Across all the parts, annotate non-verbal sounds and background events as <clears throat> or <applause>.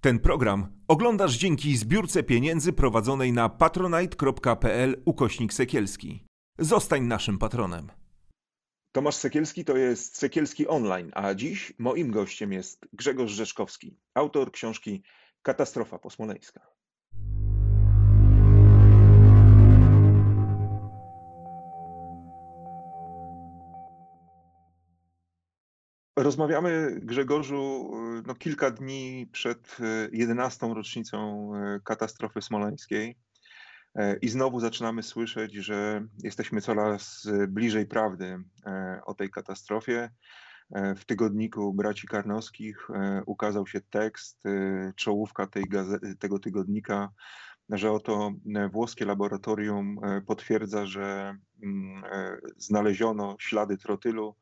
Ten program oglądasz dzięki zbiórce pieniędzy prowadzonej na patronite.pl ukośnik Sekielski. Zostań naszym patronem. Tomasz Sekielski to jest Sekielski Online, a dziś moim gościem jest Grzegorz Rzeszkowski, autor książki Katastrofa posmoleńska. Rozmawiamy, Grzegorzu, no, kilka dni przed 11. E, rocznicą e, katastrofy smoleńskiej. E, I znowu zaczynamy słyszeć, że jesteśmy coraz bliżej prawdy o tej katastrofie. W tygodniku braci Karnowskich ukazał się tekst, czołówka tej tego tygodnika, że oto włoskie laboratorium potwierdza, że mm, znaleziono ślady trotylu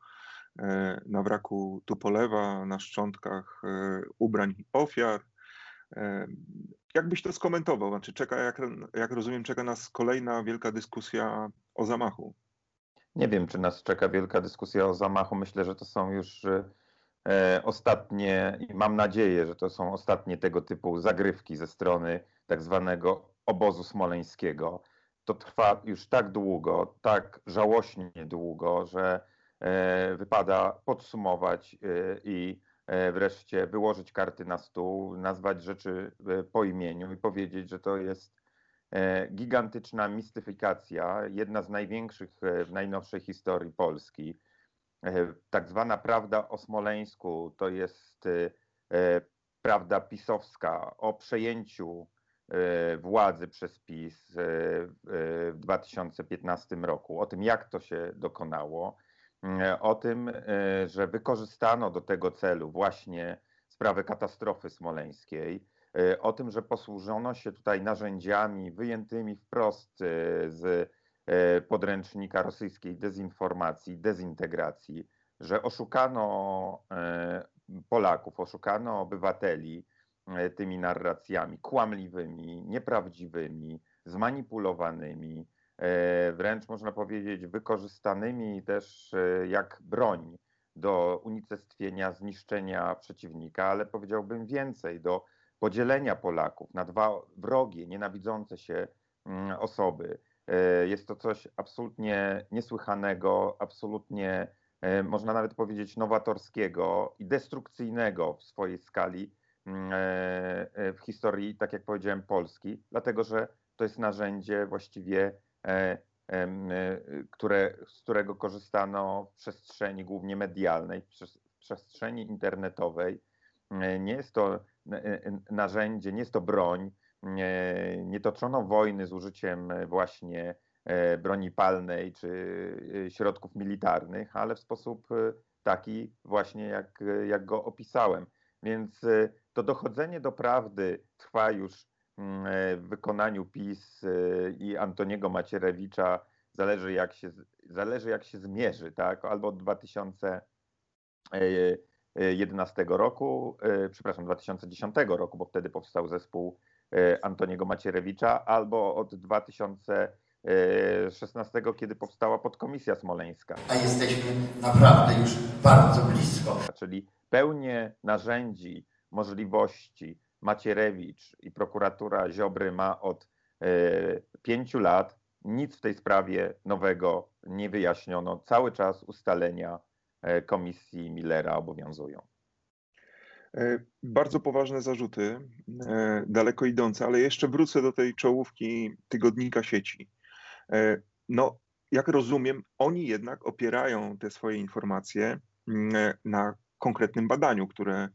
na wraku Tupolewa, na szczątkach e, ubrań ofiar. E, jak byś to skomentował? Znaczy czeka, jak, jak rozumiem, czeka nas kolejna wielka dyskusja o zamachu. Nie wiem, czy nas czeka wielka dyskusja o zamachu. Myślę, że to są już ostatnie, i mam nadzieję, że to są ostatnie tego typu zagrywki ze strony tak zwanego obozu smoleńskiego. To trwa już tak długo, tak żałośnie długo, że E, wypada podsumować e, i e, wreszcie wyłożyć karty na stół, nazwać rzeczy po imieniu i powiedzieć, że to jest gigantyczna mistyfikacja, jedna z największych w najnowszej historii Polski. Tak zwana prawda o Smoleńsku to jest prawda pisowska o przejęciu władzy przez PiS w 2015 roku, o tym jak to się dokonało E, o tym, e, że wykorzystano do tego celu właśnie sprawę katastrofy smoleńskiej, e, o tym, że posłużono się tutaj narzędziami wyjętymi wprost z podręcznika rosyjskiej dezinformacji, dezintegracji, że oszukano Polaków, oszukano obywateli tymi narracjami kłamliwymi, nieprawdziwymi, zmanipulowanymi, E, wręcz można powiedzieć wykorzystanymi też e, jak broń do unicestwienia, zniszczenia przeciwnika, ale powiedziałbym więcej, do podzielenia Polaków na dwa wrogie, nienawidzące się mm, osoby. E, jest to coś absolutnie niesłychanego, absolutnie można nawet powiedzieć nowatorskiego i destrukcyjnego w swojej skali mm, w historii, tak jak powiedziałem, Polski, dlatego że to jest narzędzie właściwie E, e, które, z którego korzystano w przestrzeni głównie medialnej, w przestrzeni internetowej. E, nie jest to narzędzie, nie jest to broń, nie toczono wojny z użyciem właśnie broni palnej czy środków militarnych, ale w sposób taki właśnie, jak, jak go opisałem. Więc to dochodzenie do prawdy trwa już e, w wykonaniu PiS e, i Antoniego Macierewicza zależy jak się, zależy jak się zmierzy, tak? Albo od 2011 roku, e, przepraszam, 2010 roku, bo wtedy powstał zespół Antoniego Macierewicza, albo od 2016, kiedy powstała podkomisja smoleńska. A jesteśmy naprawdę już bardzo blisko. Czyli pełnię narzędzi, możliwości, Macierewicz i prokuratura Ziobry ma od e, pięciu lat. Nic w tej sprawie nowego nie wyjaśniono. Cały czas ustalenia e, komisji Millera obowiązują. E, bardzo poważne zarzuty, daleko idące, ale jeszcze wrócę do tej czołówki tygodnika sieci. No, jak rozumiem, oni jednak opierają te swoje informacje mm, na konkretnym badaniu, które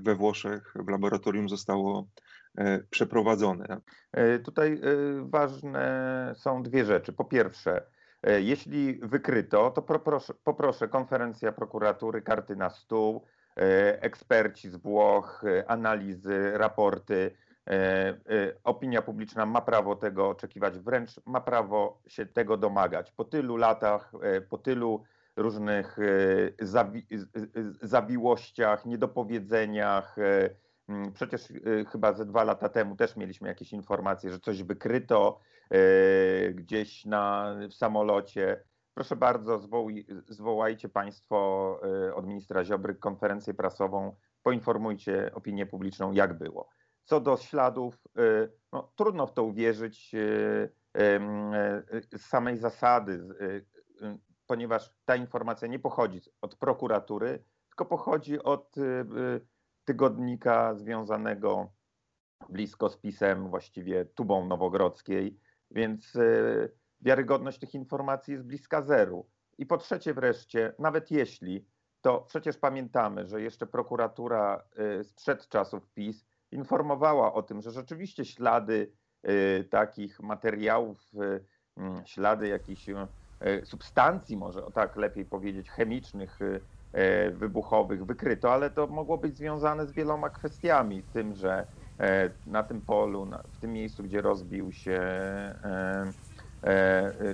we Włoszech w laboratorium zostało e, przeprowadzone. E, tutaj ważne są dwie rzeczy. Po pierwsze, jeśli wykryto, to poproszę, poproszę konferencja prokuratury, karty na stół, eksperci z Włoch, analizy, raporty. Opinia publiczna ma prawo tego oczekiwać, wręcz ma prawo się tego domagać. Po tylu latach, po tylu różnych e, zawi zawiłościach, niedopowiedzeniach. E, przecież e, chyba ze dwa lata temu też mieliśmy jakieś informacje, że coś wykryto gdzieś na, w samolocie. Proszę bardzo, zwołajcie Państwo od ministra Ziobry konferencję prasową poinformujcie opinię publiczną, jak było. Co do śladów, no, trudno w to uwierzyć z samej zasady, ponieważ ta informacja nie pochodzi od prokuratury, tylko pochodzi od tygodnika związanego blisko z pisem, właściwie tubą nowogrodzkiej, więc wiarygodność tych informacji jest bliska zeru. I po trzecie wreszcie, nawet jeśli, to przecież pamiętamy, że jeszcze prokuratura y, sprzed czasów PiS informowała o tym, że rzeczywiście ślady y, takich materiałów, y, ślady jakichś substancji, może tak lepiej powiedzieć, chemicznych, wybuchowych wykryto, ale to mogło być związane z wieloma kwestiami, tym, że na tym polu, w tym miejscu, gdzie rozbił się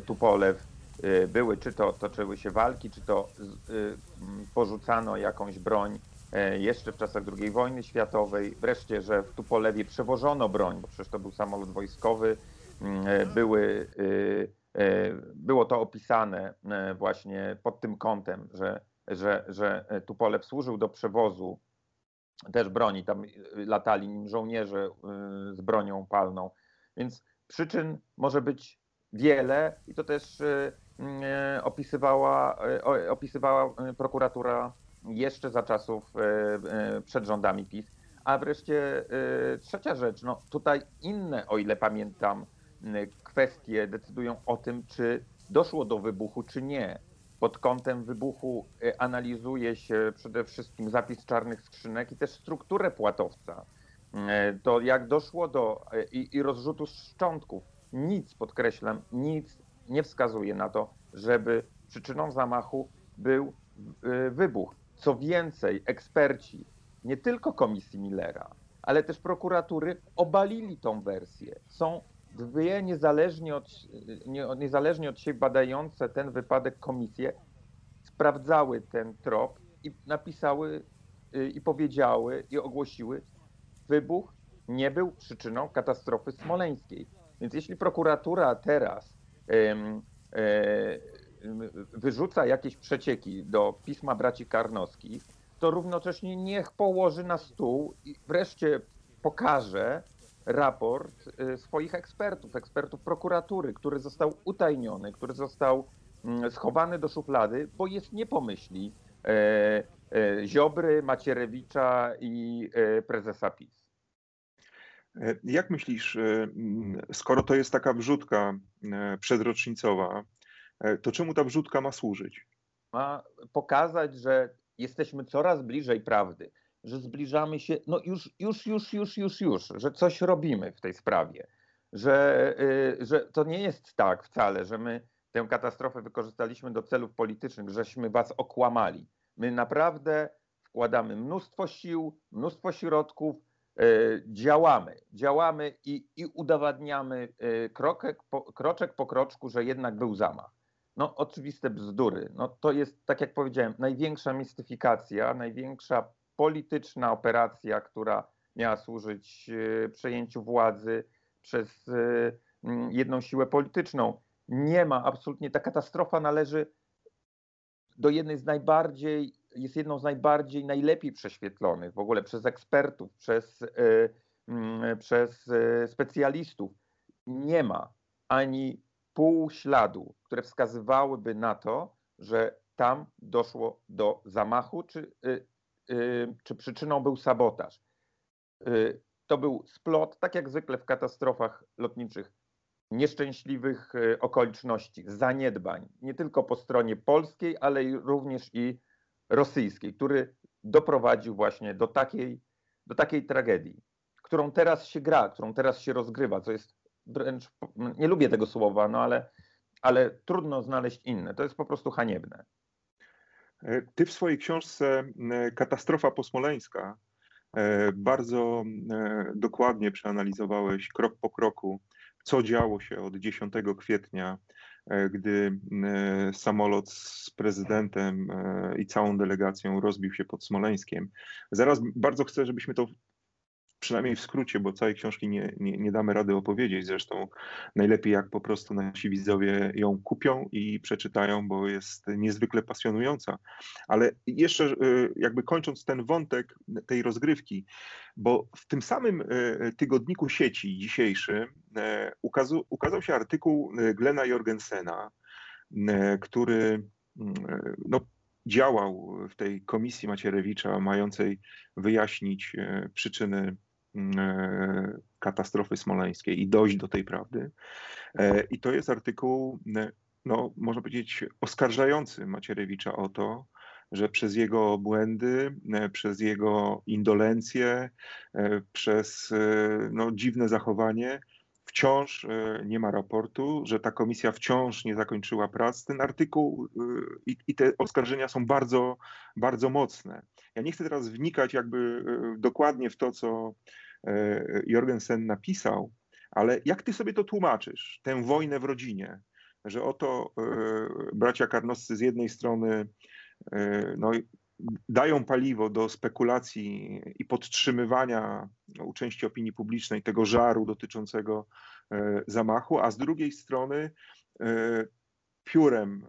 Tupolew, były, czy to toczyły się walki, czy to porzucano jakąś broń e, jeszcze w czasach II wojny światowej, wreszcie, że w Tupolewie przewożono broń, bo przecież to był samolot wojskowy, e, były, e, było to opisane właśnie pod tym kątem, że, że, że Tupolew służył do przewozu też broni, tam latali nim żołnierze z bronią palną, więc przyczyn może być wiele i to też E, opisywała, e, opisywała e, prokuratura jeszcze za czasów przed rządami PiS. A wreszcie trzecia rzecz, no tutaj inne, o ile pamiętam, kwestie decydują o tym, czy doszło do wybuchu, czy nie. Pod kątem wybuchu analizuje się przede wszystkim zapis czarnych skrzynek i też strukturę płatowca. To jak doszło do i, i rozrzutu szczątków. Nic, podkreślam, nic nie wskazuje na to, żeby przyczyną zamachu był y, wybuch. Co więcej, eksperci nie tylko komisji Millera, ale też prokuratury obalili tą wersję. Są dwie niezależnie od, niezależnie od siebie badające ten wypadek komisje, sprawdzały ten trop i napisały y, i powiedziały i ogłosiły, wybuch nie był przyczyną katastrofy smoleńskiej. Więc jeśli prokuratura teraz E, wyrzuca jakieś przecieki do pisma braci Karnowskich, to równocześnie niech położy na stół i wreszcie pokaże raport e, swoich ekspertów, ekspertów prokuratury, który został utajniony, który został mm, schowany do szuflady, bo jest nie pomyśli e, Ziobry, Macierewicza i prezesa PiS. E, jak myślisz, e, skoro to jest taka wrzutka e, przedrocznicowa, to czemu ta wrzutka ma służyć? Ma pokazać, że jesteśmy coraz bliżej prawdy, że zbliżamy się, no już, już, już, już, już, już, że coś robimy w tej sprawie, że, że to nie jest tak wcale, że my tę katastrofę wykorzystaliśmy do celów politycznych, żeśmy was okłamali. My naprawdę wkładamy mnóstwo sił, mnóstwo środków, E, działamy, działamy i, i udowadniamy e, kroczek po, kroczek po kroczku, że jednak był zamach. No oczywiste bzdury. No, to jest, tak jak powiedziałem, największa mistyfikacja, największa polityczna operacja, która miała służyć e, przejęciu władzy przez jedną siłę polityczną. Nie ma absolutnie, ta katastrofa należy do jednej z najbardziej jest jedną z najbardziej, najlepiej prześwietlonych w ogóle przez ekspertów, przez, e, przez e, specjalistów. Nie ma ani pół śladu, które wskazywałyby na to, że tam doszło do zamachu, czy, e, czy przyczyną był sabotaż. To był splot, tak jak zwykle w katastrofach lotniczych, nieszczęśliwych okoliczności, zaniedbań, nie tylko po stronie polskiej, ale również i rosyjskiej, który doprowadził właśnie do takiej, do takiej tragedii, którą teraz się gra, którą teraz się rozgrywa, co jest wręcz, nie lubię tego słowa, no ale, ale trudno znaleźć inne. To jest po prostu haniebne. E, ty w swojej książce e, Katastrofa posmoleńska e, bardzo dokładnie przeanalizowałeś krok po kroku, co działo się od 10 kwietnia E, gdy e, samolot z prezydentem e, i całą delegacją rozbił się pod Smoleńskiem. Zaraz bardzo chcę, żebyśmy to przynajmniej w skrócie, bo całej książki nie, nie, nie, damy rady opowiedzieć. Zresztą najlepiej jak po prostu nasi widzowie ją kupią i przeczytają, bo jest niezwykle pasjonująca. Ale jeszcze y, jakby kończąc ten wątek tej rozgrywki, bo w tym samym y, tygodniku sieci dzisiejszym y, ukazał, ukazał się artykuł Glena Jorgensena, który no, działał w tej komisji Macierewicza mającej wyjaśnić przyczyny katastrofy smoleńskiej i dojść do tej prawdy. E, I to jest artykuł, no, można powiedzieć, oskarżający Macierewicza o to, że przez jego błędy, e, przez jego indolencję, przez no, dziwne zachowanie wciąż nie ma raportu, że ta komisja wciąż nie zakończyła prac. Ten artykuł i, i te oskarżenia są bardzo, bardzo mocne. Ja nie chcę teraz wnikać jakby dokładnie w to, co E, Jorgensen napisał, ale jak ty sobie to tłumaczysz, tę wojnę w rodzinie, że oto e, bracia karnoscy z jednej strony e, no, dają paliwo do spekulacji i podtrzymywania u części opinii publicznej tego żaru dotyczącego zamachu, a z drugiej strony piórem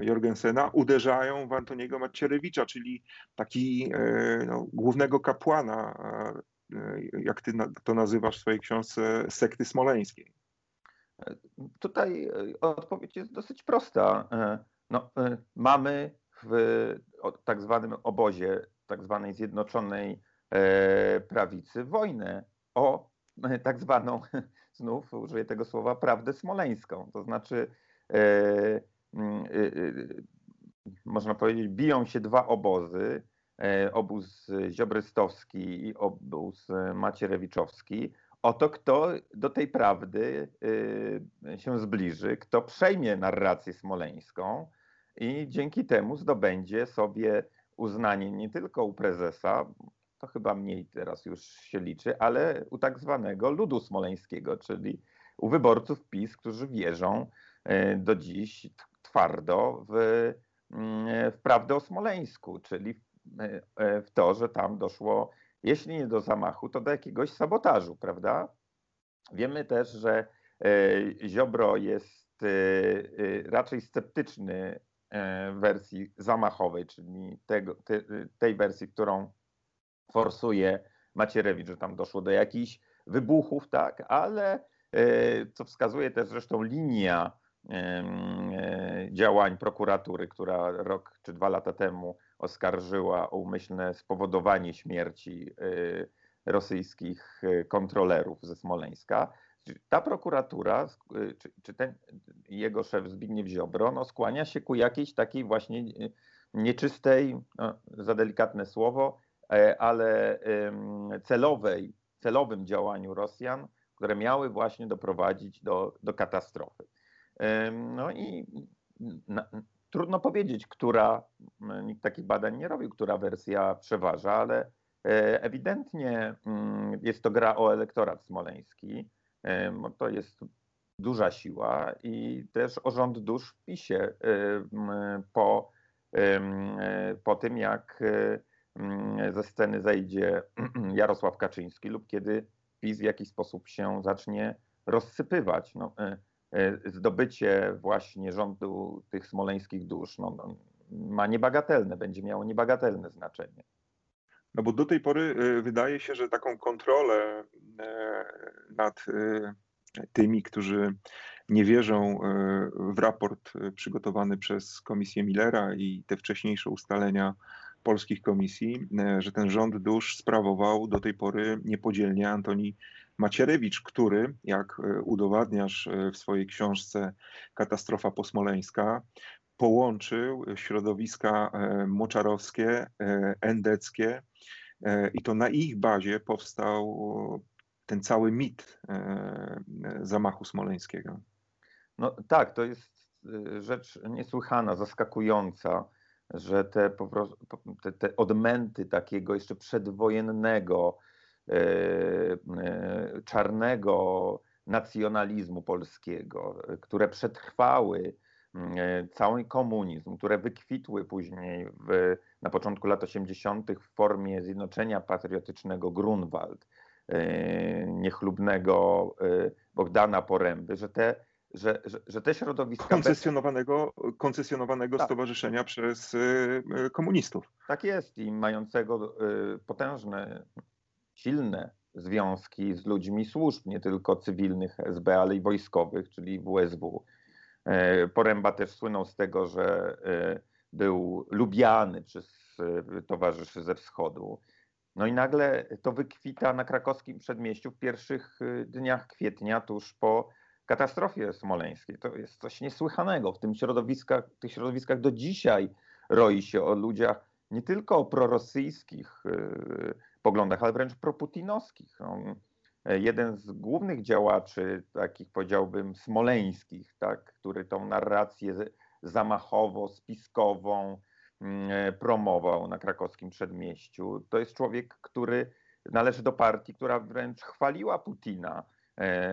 Jorgensena uderzają w Antoniego Macierewicza, czyli taki no, głównego kapłana E, jak ty to nazywasz w swojej książce, sekty smoleńskiej? Tutaj e, odpowiedź jest dosyć prosta. E, no, mamy w tak zwanym obozie, tak zwanej zjednoczonej prawicy wojnę o tak zwaną, <laughs> znów użyję tego słowa, prawdę smoleńską. To znaczy, można powiedzieć, biją się dwa obozy E, obóz ziobrystowski i obóz macierewiczowski, o to, kto do tej prawdy e, się zbliży, kto przejmie narrację smoleńską i dzięki temu zdobędzie sobie uznanie nie tylko u prezesa, to chyba mniej teraz już się liczy, ale u tak zwanego ludu smoleńskiego, czyli u wyborców PiS, którzy wierzą e, do dziś twardo w, mm, w prawdę o Smoleńsku, czyli w E, e, w to, że tam doszło, jeśli nie do zamachu, to do jakiegoś sabotażu, prawda? Wiemy też, że e, Ziobro jest raczej sceptyczny wersji zamachowej, czyli tego, tej wersji, którą forsuje Macierewicz, że tam doszło do jakichś wybuchów, tak, ale co wskazuje też zresztą linia działań prokuratury, która rok czy dwa lata temu oskarżyła o umyślne spowodowanie śmierci y, rosyjskich kontrolerów ze Smoleńska. Ta prokuratura, czy, ten jego szef Zbigniew Ziobro, no, skłania się ku jakiejś takiej właśnie nieczystej, no, za delikatne słowo, e, ale celowej, celowym działaniu Rosjan, które miały właśnie doprowadzić do, do katastrofy. No i na, Trudno powiedzieć, która, nikt takich badań nie robił, która wersja przeważa, ale e, ewidentnie mm, jest to gra o elektorat smoleński. E, to jest duża siła i też o rząd dusz w PiSie e, po, po tym, jak ze sceny zejdzie <clears throat> Jarosław Kaczyński lub kiedy PiS w jakiś sposób się zacznie rozsypywać. No, E, zdobycie właśnie rządu tych smoleńskich dusz no, no, ma niebagatelne, będzie miało niebagatelne znaczenie. No bo do tej pory e, wydaje się, że taką kontrolę e, nad tymi, którzy nie wierzą w raport przygotowany przez Komisję Millera i te wcześniejsze ustalenia polskich komisji, że ten rząd dusz sprawował do tej pory niepodzielnie Antoni Macierewicz, który, jak e, udowadniasz e, w swojej książce Katastrofa posmoleńska, połączył środowiska e, moczarowskie, endeckie i to na ich bazie powstał ten cały mit zamachu smoleńskiego. No tak, to jest rzecz niesłychana, zaskakująca, że te, te, te odmęty takiego jeszcze przedwojennego E, e, czarnego nacjonalizmu polskiego, które przetrwały e, cały komunizm, które wykwitły później w, na początku lat 80. w formie Zjednoczenia Patriotycznego Grunwald, niechlubnego Bogdana Poręby, że te, że, że, że te środowiska... Koncesjonowanego, koncesjonowanego tak. stowarzyszenia przez komunistów. Tak jest i mającego potężne, silne związki z ludźmi służb, nie tylko cywilnych SB, ale i wojskowych, czyli WSW. E, Poręba też słynął z tego, że e, był lubiany przez e, towarzyszy ze wschodu. No i nagle to wykwita na krakowskim przedmieściu w pierwszych dniach kwietnia, tuż po katastrofie smoleńskiej. To jest coś niesłychanego. W tym środowiskach, tych środowiskach do dzisiaj roi się o ludziach nie tylko prorosyjskich poglądach, ale wręcz proputinowskich. No, jeden z głównych działaczy, takich powiedziałbym smoleńskich, tak, który tą narrację zamachowo-spiskową mm, promował na krakowskim przedmieściu, to jest człowiek, który należy do partii, która wręcz chwaliła Putina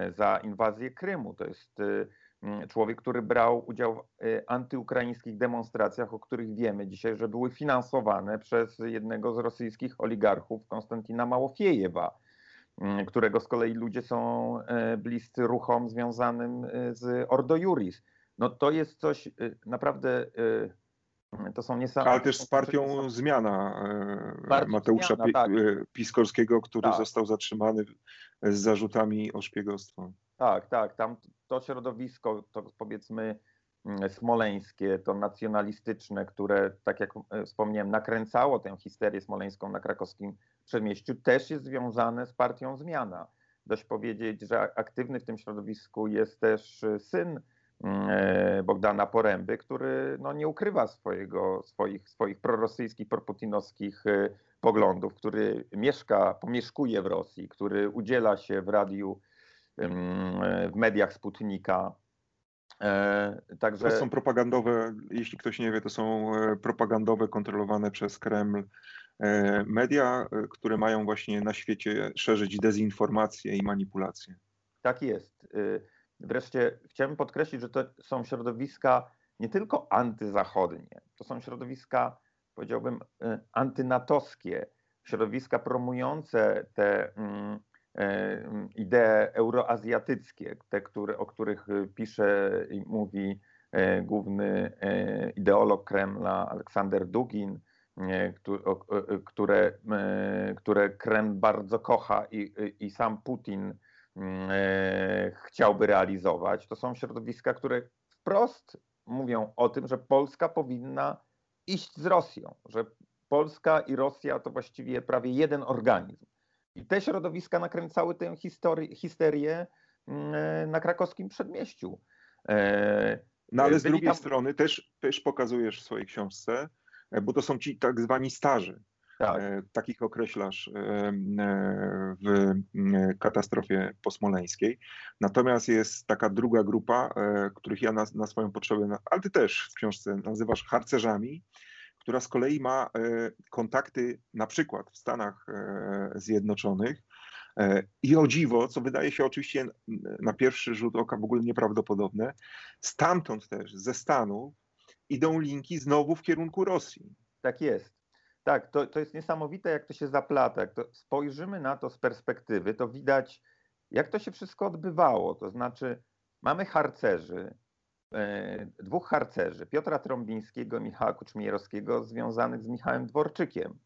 za inwazję Krymu. To jest e, Mm, człowiek, który brał udział w y, antyukraińskich demonstracjach, o których wiemy dzisiaj, że były finansowane przez jednego z rosyjskich oligarchów, Konstantina Małofiejewa, mm, którego z kolei ludzie są e, bliscy ruchom związanym e, z Ordo Juris. No to jest coś y, naprawdę y, to są niesamowite. Ale też z partią Zmiana e, partią Mateusza zmiana, tak. Piskorskiego, który tak. został zatrzymany z zarzutami o szpiegostwo. Tak, tak. Tam to środowisko, to powiedzmy mm, smoleńskie, to nacjonalistyczne, które, tak jak e, wspomniałem, nakręcało tę histerię smoleńską na krakowskim przedmieściu, też jest związane z partią Zmiana. Dość powiedzieć, że aktywny w tym środowisku jest też e, syn e, Bogdana Poręby, który no, nie ukrywa swojego, swoich, swoich prorosyjskich, proputinowskich poglądów, który mieszka, pomieszkuje w Rosji, który udziela się w radiu w mediach Sputnika. E, także... To są propagandowe, jeśli ktoś nie wie, to są e, propagandowe, kontrolowane przez Kreml e, media, które mają właśnie na świecie szerzyć dezinformację i manipulację. Tak jest. Wreszcie chciałbym podkreślić, że to są środowiska nie tylko antyzachodnie, to są środowiska, powiedziałbym, antynatowskie, środowiska promujące te mm, E, idee euroazjatyckie, te, które, o których pisze i mówi główny ideolog Kremla Aleksander Dugin, które, które Kreml bardzo kocha i, i sam Putin chciałby realizować. To są środowiska, które wprost mówią o tym, że Polska powinna iść z Rosją, że Polska i Rosja to właściwie prawie jeden organizm. I te środowiska nakręcały tę histori- histerię mm, na krakowskim przedmieściu. E, no ale z drugiej tam... strony też, też pokazujesz w swojej książce, e, bo to są ci tak zwani starzy. Tak. E, takich określasz w katastrofie posmoleńskiej. Natomiast jest taka druga grupa, których ja na, na swoją potrzebę, ale ty też w książce nazywasz harcerzami, która z kolei ma e, kontakty na przykład w Stanach e, Zjednoczonych. E, I o dziwo, co wydaje się oczywiście na pierwszy rzut oka w ogóle nieprawdopodobne, stamtąd też, ze Stanów, idą linki znowu w kierunku Rosji. Tak jest. Tak, to, to jest niesamowite, jak to się zaplata. Jak to spojrzymy na to z perspektywy, to widać, jak to się wszystko odbywało. To znaczy, mamy harcerzy, E, dwóch harcerzy, Piotra Trąbińskiego Michała Kuczmierowskiego, związanych z Michałem Dworczykiem,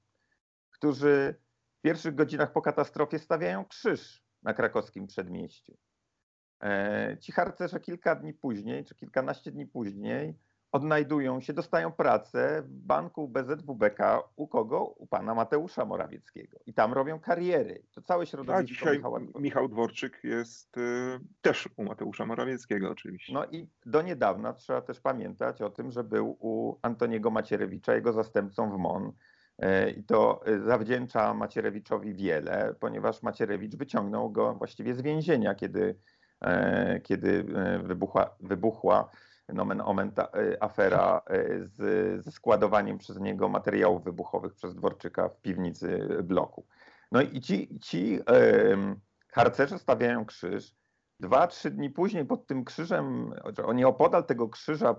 którzy w pierwszych godzinach po katastrofie stawiają krzyż na krakowskim przedmieściu. E, ci harcerze kilka dni później, czy kilkanaście dni później, odnajdują się, dostają pracę w banku BZWBK u kogo? U pana Mateusza Morawieckiego. I tam robią kariery. To całe środowisko A dzisiaj Michała Michał Dworczyk jest y, też u Mateusza Morawieckiego oczywiście. No i do niedawna trzeba też pamiętać o tym, że był u Antoniego Macierewicza, jego zastępcą w MON. E, I to y, zawdzięcza Macierewiczowi wiele, ponieważ Macierewicz wyciągnął go właściwie z więzienia, kiedy, e, kiedy e, wybuchła, wybuchła nomen omen ta, y, afera y, z, ze składowaniem przez niego materiałów wybuchowych przez Dworczyka w piwnicy bloku. No i ci, ci harcerze stawiają krzyż. Dwa, trzy dni później pod tym krzyżem, oni opodal tego krzyża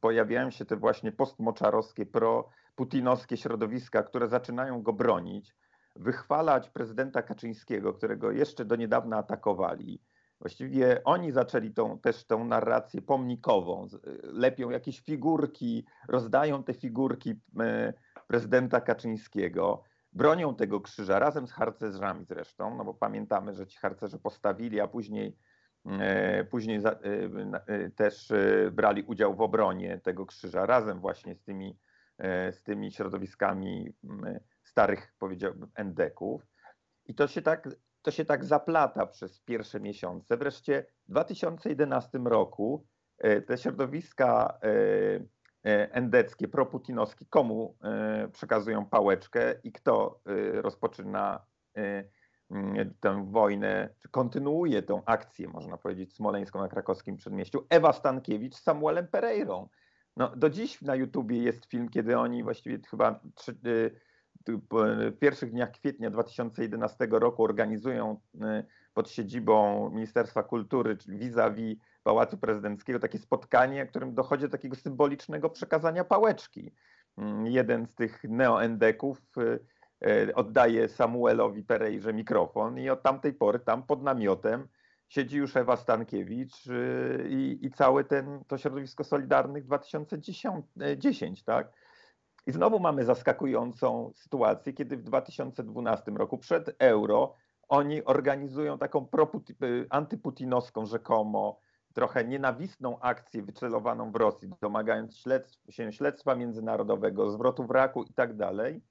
pojawiają się te właśnie postmoczarowskie, pro-putinowskie środowiska, które zaczynają go bronić. wychwalać prezydenta Kaczyńskiego, którego jeszcze do niedawna atakowali. Właściwie oni zaczęli tą, też tą narrację pomnikową. Lepią jakieś figurki, rozdają te figurki e, prezydenta Kaczyńskiego, bronią tego krzyża razem z harcerzami zresztą, no bo pamiętamy, że ci harcerze postawili, a później, e, później też brali udział w obronie tego krzyża razem właśnie z tymi, z tymi środowiskami starych, powiedziałbym, endeków. I to się tak, to się tak zaplata przez pierwsze miesiące. Wreszcie w 2011 roku e, te środowiska e, e, endeckie, proputinowskie, komu przekazują pałeczkę i kto rozpoczyna tę wojnę, czy kontynuuje tę akcję, można powiedzieć, smoleńską na krakowskim przedmieściu, Ewa Stankiewicz z Samuelem Pereirą. No, do dziś na YouTubie jest film, kiedy oni właściwie chyba w pierwszych dniach kwietnia 2011 roku organizują y, pod siedzibą Ministerstwa Kultury, czyli vis-a-vis Pałacu Prezydenckiego, takie spotkanie, w którym dochodzi do takiego symbolicznego przekazania pałeczki. Mm, jeden z tych neoendeków y, y, oddaje Samuelowi Pereirze mikrofon i od tamtej pory tam pod namiotem siedzi już Ewa Stankiewicz i, i całe ten, to środowisko Solidarnych 2010, tak? I znowu mamy zaskakującą sytuację, kiedy w 2012 roku przed euro oni organizują taką y, antyputinowską rzekomo, trochę nienawistną akcję wycelowaną w Rosji, domagając śledstw, się śledztwa międzynarodowego, zwrotu wraku i tak dalej.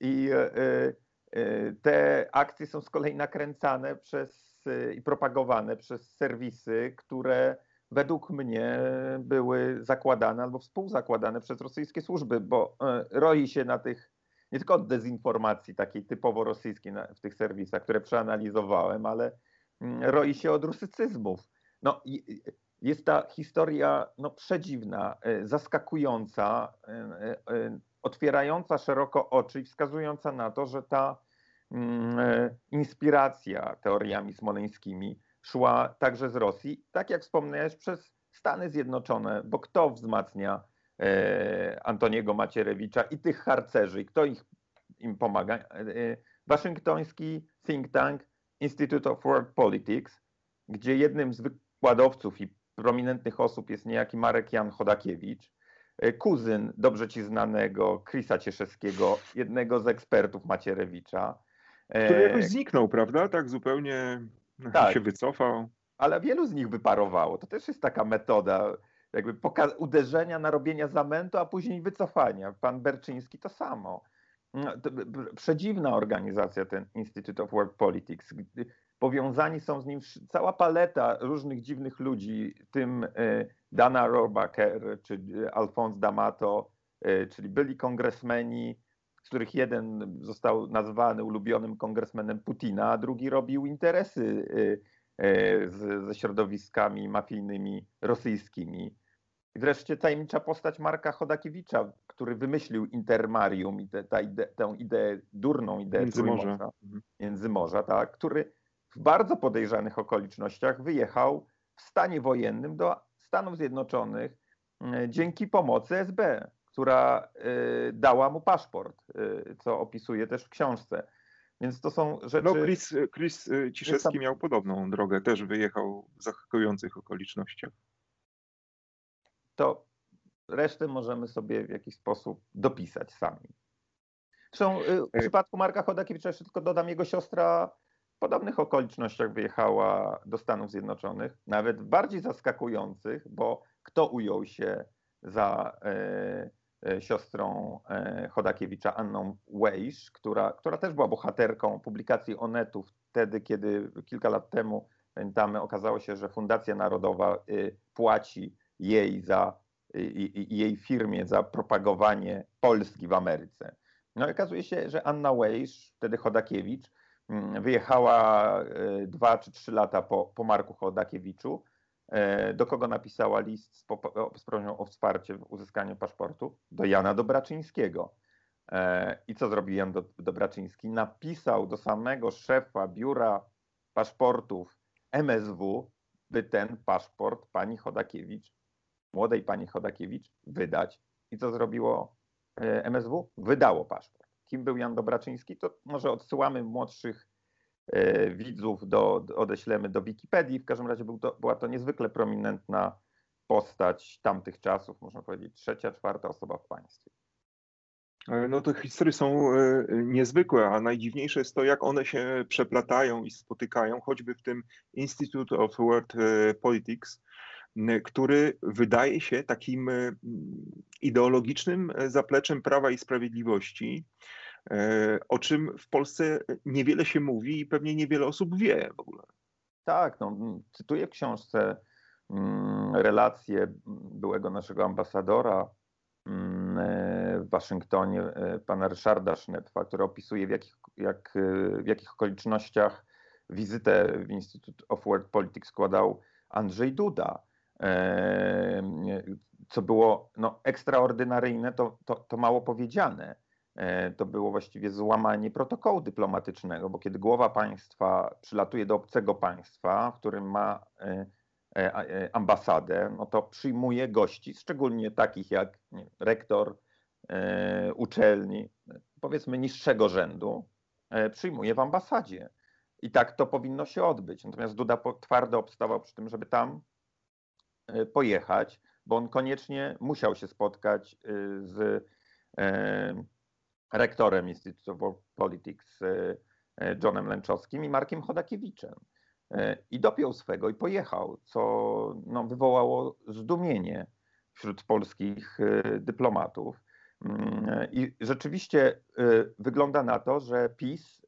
I y, y, te akcje są z kolei nakręcane przez i propagowane przez serwisy, które według mnie były zakładane albo współzakładane przez rosyjskie służby, bo e, roi się na tych, nie tylko od dezinformacji takiej typowo rosyjskiej w tych serwisach, które przeanalizowałem, ale mm, roi się od rusycyzmów. No, jest ta historia no, przedziwna, e, zaskakująca, e, otwierająca szeroko oczy i wskazująca na to, że ta mm, inspiracja teoriami smoleńskimi szła także z Rosji, tak jak wspomniałeś, przez Stany Zjednoczone, bo kto wzmacnia e, Antoniego Macierewicza i tych harcerzy, kto ich, im pomaga? E, waszyngtoński think tank Institute of World Politics, gdzie jednym z wykładowców i prominentnych osób jest niejaki Marek Jan Chodakiewicz, e, kuzyn dobrze ci znanego Krisa Cieszewskiego, jednego z ekspertów Macierewicza. Który jakoś zniknął, prawda? Tak zupełnie tak. się wycofał. Ale wielu z nich wyparowało. To też jest taka metoda jakby uderzenia, narobienia zamętu, a później wycofania. Pan Berczyński to samo. No, to przedziwna organizacja, ten Institute of World Politics. Powiązani są z nim cała paleta różnych dziwnych ludzi, tym e, Dana Rohrbacher czy e, Alphonse D'Amato, e, czyli byli kongresmeni, z których jeden został nazwany ulubionym kongresmenem Putina, a drugi robił interesy y, y, z, ze środowiskami mafijnymi rosyjskimi. I wreszcie tajemnicza postać Marka Chodakiewicza, który wymyślił Intermarium i te, ide, tę ideę, durną ideę Międzymorza, mhm. Międzymorza tak, który w bardzo podejrzanych okolicznościach wyjechał w stanie wojennym do Stanów Zjednoczonych y, dzięki pomocy SB która y, dała mu paszport, y, co opisuje też w książce. Więc to są rzeczy. No, Chris, Chris y, Ciszewski miał podobną drogę, też wyjechał w zaskakujących okolicznościach. To resztę możemy sobie w jakiś sposób dopisać sami. Zresztą w przypadku Marka Chodakiewicza jeszcze tylko dodam, jego siostra w podobnych okolicznościach wyjechała do Stanów Zjednoczonych, nawet bardziej zaskakujących, bo kto ujął się za E, siostrą e, Chodakiewicza, Anną Wejsz, która, która też była bohaterką publikacji Onetu wtedy, kiedy kilka lat temu, pamiętamy, okazało się, że Fundacja Narodowa y, płaci jej za i jej firmie za propagowanie Polski w Ameryce. No i okazuje się, że Anna Wejsz, wtedy Chodakiewicz, mm, wyjechała y, dwa czy trzy lata po, po Marku Chodakiewiczu E, do kogo napisała list z, z prośbą o wsparcie w uzyskaniu paszportu? Do Jana Dobraczyńskiego. E, I co zrobił Jan Dobraczyński? Napisał do samego szefa biura paszportów MSW, by ten paszport pani Chodakiewicz, młodej pani Chodakiewicz, wydać. I co zrobiło e, MSW? Wydało paszport. kim był Jan Dobraczyński, to może odsyłamy młodszych e, widzów, do, odeślemy do Wikipedii. W każdym razie był to, była to niezwykle prominentna postać tamtych czasów, można powiedzieć trzecia, czwarta osoba w państwie. E, no te historie są e, niezwykłe, a najdziwniejsze jest to, jak one się przeplatają i spotykają, choćby w tym Institute of World e, Politics, który wydaje się takim ideologicznym zapleczem Prawa i Sprawiedliwości, o czym w Polsce niewiele się mówi i pewnie niewiele osób wie w ogóle. Tak, no, cytuję w książce relacje byłego naszego ambasadora Mm, e, w Waszyngtonie e, pana Ryszarda Sznepfa, który opisuje w jakich, jak, e, w jakich okolicznościach wizytę w Institute of World Politics składał Andrzej Duda. Co było no, ekstraordynaryjne, to, to, to mało powiedziane. To było właściwie złamanie protokołu dyplomatycznego, bo kiedy głowa państwa przylatuje do obcego państwa, w którym ma E, e, ambasadę, no to przyjmuje gości, szczególnie takich jak rektor e, uczelni, powiedzmy niższego rzędu, przyjmuje w ambasadzie. I tak to powinno się odbyć. Natomiast Duda twardo obstawał przy tym, żeby tam pojechać, bo on koniecznie musiał się spotkać z rektorem Institute of Politics Johnem Lęczowskim i Markiem Chodakiewiczem. E, i dopiął swego i pojechał, co no, wywołało zdumienie wśród polskich e, dyplomatów. Mm, I rzeczywiście e, wygląda na to, że PiS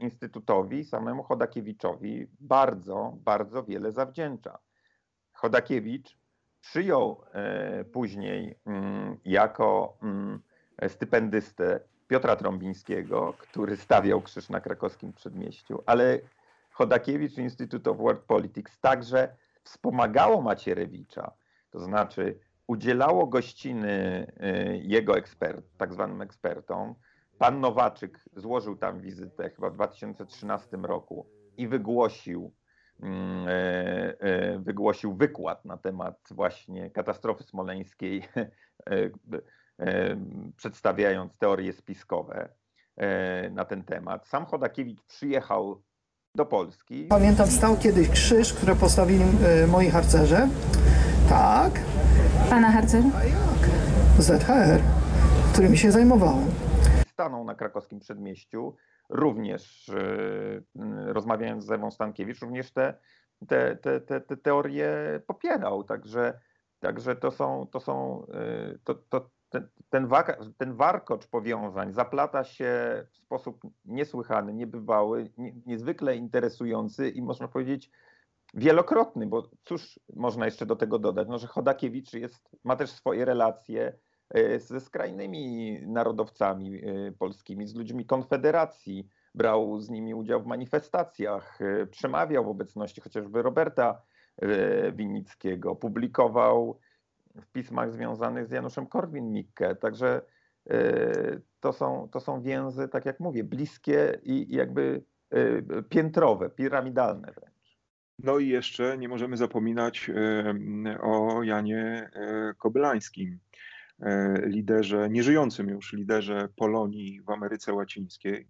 Instytutowi, samemu Chodakiewiczowi bardzo, bardzo wiele zawdzięcza. Chodakiewicz przyjął później mm, jako mm, stypendystę Piotra Trąbińskiego, który stawiał krzyż na krakowskim przedmieściu, ale Chodakiewicz Institute of World Politics także wspomagało Macierewicza, to znaczy udzielało gościny y, jego ekspert, tak zwanym ekspertom. Pan Nowaczyk złożył tam wizytę chyba w 2013 roku i wygłosił, mm, y, y, wygłosił wykład na temat właśnie katastrofy smoleńskiej, <laughs> przedstawiając teorie spiskowe na ten temat. Sam Chodakiewicz przyjechał do Polski. Pamiętam, stał kiedyś krzyż, który postawili moi harcerze. Tak. Pana jak? ZHR, którymi się zajmowałem. Stanął na krakowskim przedmieściu, również rozmawiając z Ewą Stankiewicz, również te, te, te, te, te teorie popierał. Także, także to są, to są to, to, ten, ten, warkocz powiązań zaplata się w sposób niesłychany, niebywały, nie, niezwykle interesujący i można powiedzieć wielokrotny, bo cóż można jeszcze do tego dodać, no, że Chodakiewicz jest, ma też swoje relacje e, ze skrajnymi narodowcami e, polskimi, z ludźmi Konfederacji, brał z nimi udział w manifestacjach, e, przemawiał w obecności chociażby Roberta Winnickiego, publikował w pismach związanych z Januszem Korwin-Mikke. Także e, to są, to są więzy, tak jak mówię, bliskie i jakby e, piętrowe, piramidalne wręcz. No i jeszcze nie możemy zapominać e, o Janie Kobylańskim, liderze, nieżyjącym już liderze Polonii w Ameryce Łacińskiej,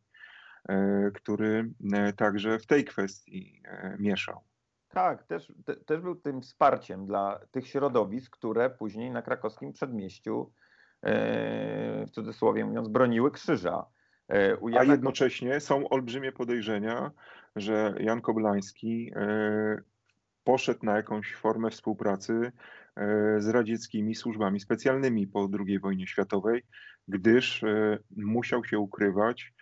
który także w tej kwestii mieszał. Tak, też, te, też był tym wsparciem dla tych środowisk, które później na krakowskim przedmieściu, e, w cudzysłowie mówiąc, broniły krzyża. E, A jednocześnie są olbrzymie podejrzenia, że Jan Koblański e, poszedł na jakąś formę współpracy z radzieckimi służbami specjalnymi po II wojnie światowej, gdyż musiał się ukrywać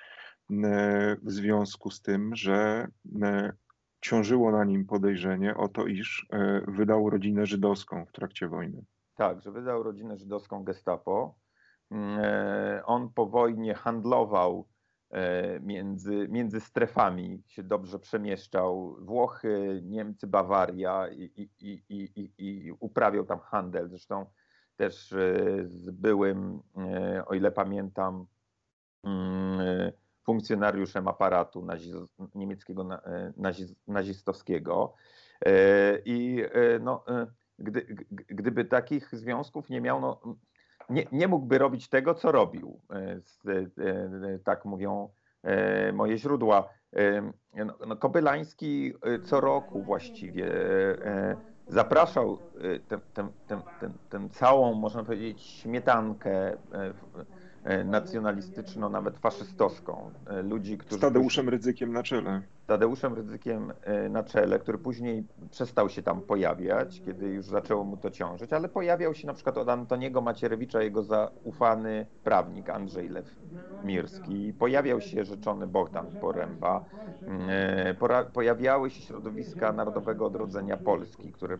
w związku z tym, że ciążyło na nim podejrzenie o to, iż e, wydał rodzinę żydowską w trakcie wojny. Tak, że wydał rodzinę żydowską gestapo. Mm, e, on po wojnie handlował e, między, między strefami, się dobrze przemieszczał. Włochy, Niemcy, Bawaria i, i, i, i, i uprawiał tam handel. Zresztą też z byłym, o ile pamiętam, mm, funkcjonariuszem aparatu naziz, niemieckiego e, naziz, nazistowskiego. E, I e, no, gdy, gdyby takich związków nie miał, no, nie, nie mógłby robić tego, co robił. Tak mówią moje źródła. No, no, Kobylański co roku właściwie zapraszał tę całą, można powiedzieć, śmietankę nacjonalistyczną, nawet faszystowską. E, ludzi, którzy... Z Tadeuszem Rydzykiem na czele. Tadeuszem Rydzykiem e, na czele, który później przestał się tam pojawiać, kiedy już zaczęło mu to ciążyć, ale pojawiał się na przykład od Antoniego Macierewicza jego zaufany prawnik Andrzej Lew Mirski, pojawiał się rzeczony Bogdan Poręba, pojawiały się środowiska Narodowego Odrodzenia Polski, które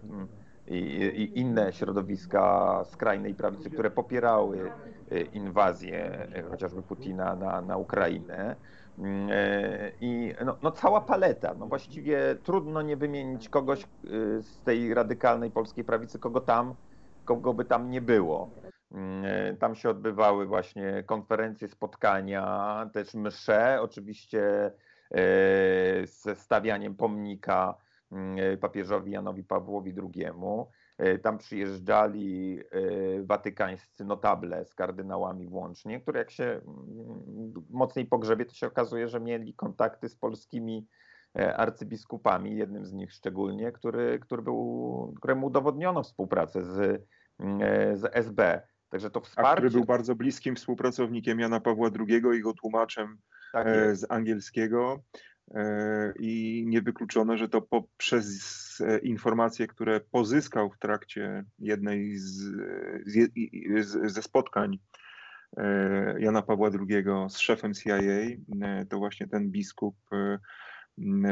i, i, inne środowiska skrajnej prawicy, które popierały e, inwazję e, chociażby Putina na, na Ukrainę. Mm, e, I no, no, cała paleta. No właściwie trudno nie wymienić kogoś z tej radykalnej polskiej prawicy, kogo tam, kogo by tam nie było. Mm, tam się odbywały właśnie konferencje, spotkania, też msze, oczywiście ze stawianiem pomnika papieżowi Janowi Pawłowi II. E, tam przyjeżdżali e, watykańscy notable z kardynałami włącznie, które jak się mm, mocniej pogrzebie, to się okazuje, że mieli kontakty z polskimi e, arcybiskupami, jednym z nich szczególnie, który, który był, któremu udowodniono współpracę z, mm, z SB. Także to wsparcie... A który był bardzo bliskim współpracownikiem Jana Pawła II i jego tłumaczem tak z angielskiego. E, i niewykluczone, że to poprzez e, informacje, które pozyskał w trakcie jednej z, z, ze spotkań e, Jana Pawła II z szefem CIA, to właśnie ten biskup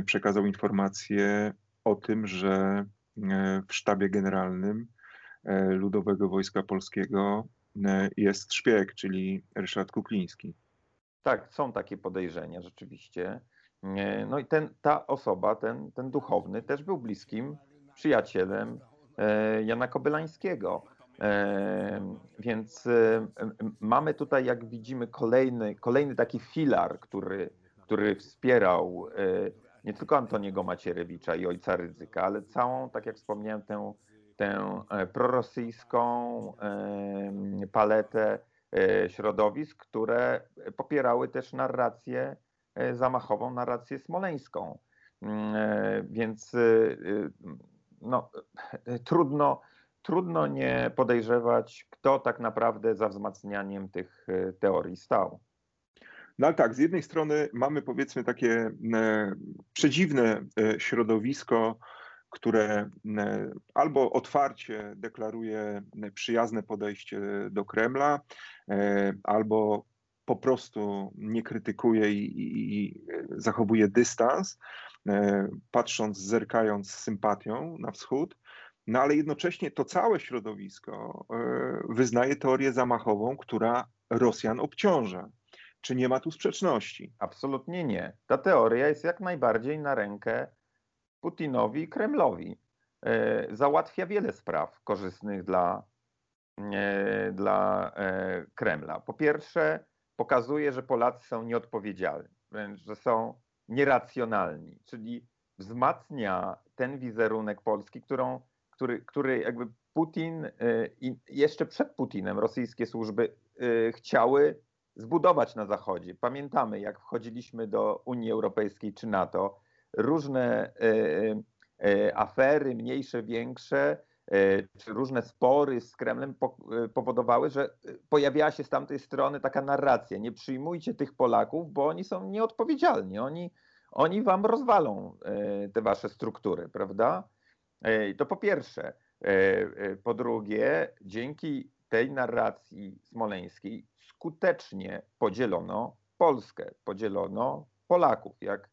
przekazał informację o tym, że w sztabie generalnym Ludowego Wojska Polskiego jest szpieg, czyli Ryszard Kukliński. Tak, są takie podejrzenia rzeczywiście. No i ten, ta osoba, ten, ten duchowny, też był bliskim przyjacielem e, Jana Kobylańskiego. E, więc e, mamy tutaj, jak widzimy, kolejny, kolejny taki filar, który, który wspierał nie tylko Antoniego Macierewicza i ojca Rydzyka, ale całą, tak jak wspomniałem, tę, tę prorosyjską paletę środowisk, które popierały też narrację E, zamachową narrację smoleńską. Mm, e, więc e, no, trudno, trudno nie podejrzewać, kto tak naprawdę za wzmacnianiem tych teorii stał. No ale tak, z jednej strony mamy powiedzmy takie przedziwne środowisko, które albo otwarcie deklaruje przyjazne podejście do Kremla, albo po prostu nie krytykuje i, i, i zachowuje dystans, e, patrząc, zerkając z sympatią na wschód, no ale jednocześnie to całe środowisko e, wyznaje teorię zamachową, która Rosjan obciąża. Czy nie ma tu sprzeczności? Absolutnie nie. Ta teoria jest jak najbardziej na rękę Putinowi i Kremlowi. E, załatwia wiele spraw korzystnych dla, dla Kremla. Po pierwsze, pokazuje, że Polacy są nieodpowiedzialni, wręcz, że są nieracjonalni, czyli wzmacnia ten wizerunek Polski, którą, który, który jakby Putin y, i jeszcze przed Putinem rosyjskie służby y, chciały zbudować na Zachodzie. Pamiętamy, jak wchodziliśmy do Unii Europejskiej czy NATO, różne y, afery, mniejsze, większe, czy różne spory z Kremlem e, powodowały, że e, pojawiała się z tamtej strony taka narracja: nie przyjmujcie tych Polaków, bo oni są nieodpowiedzialni, oni, oni wam rozwalą te wasze struktury, prawda? To po pierwsze. Po drugie, dzięki tej narracji smoleńskiej skutecznie podzielono Polskę, podzielono Polaków, jak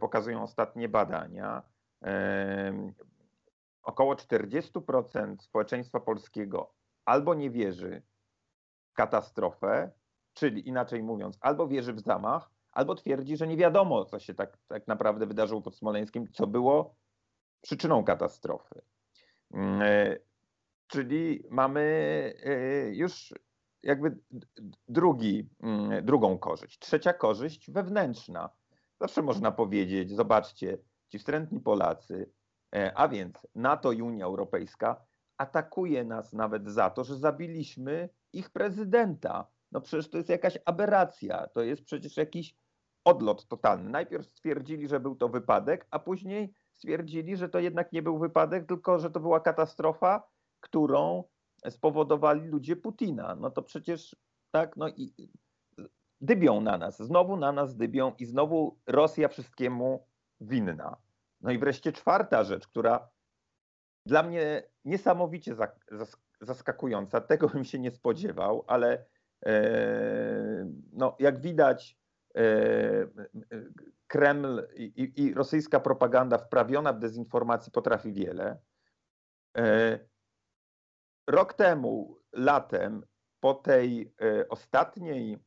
pokazują ostatnie badania około 40% społeczeństwa polskiego albo nie wierzy w katastrofę, czyli inaczej mówiąc, albo wierzy w zamach, albo twierdzi, że nie wiadomo, co się tak, tak naprawdę wydarzyło pod Smoleńskiem, co było przyczyną katastrofy. Mm, e, czyli mamy e, już jakby drugi, mm, drugą korzyść. Trzecia korzyść wewnętrzna. Zawsze można powiedzieć, zobaczcie, ci wstrętni Polacy a więc NATO i Unia Europejska atakuje nas nawet za to, że zabiliśmy ich prezydenta. No przecież to jest jakaś aberracja, to jest przecież jakiś odlot totalny. Najpierw stwierdzili, że był to wypadek, a później stwierdzili, że to jednak nie był wypadek, tylko że to była katastrofa, którą spowodowali ludzie Putina. No to przecież tak, no i dybią na nas, znowu na nas dybią i znowu Rosja wszystkiemu winna. No i wreszcie czwarta rzecz, która dla mnie niesamowicie zaskakująca, tego bym się nie spodziewał, ale e, no, jak widać, e, Kreml i, i rosyjska propaganda wprawiona w dezinformacji potrafi wiele. E, rok temu, latem, po tej ostatniej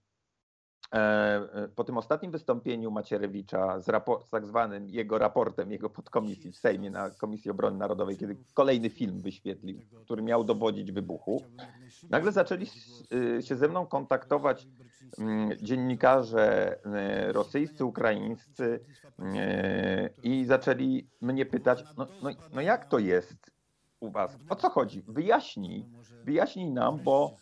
po tym ostatnim wystąpieniu Macierewicza z tak zwanym jego raportem, jego podkomisji w Sejmie na Komisji Obrony Narodowej, kiedy kolejny film wyświetlił, który miał dowodzić wybuchu, nagle zaczęli y, się ze mną kontaktować mm, dziennikarze y, rosyjscy, ukraińscy y, i zaczęli mnie pytać, no, no, no jak to jest u was? O co chodzi? Wyjaśnij, wyjaśnij nam, bo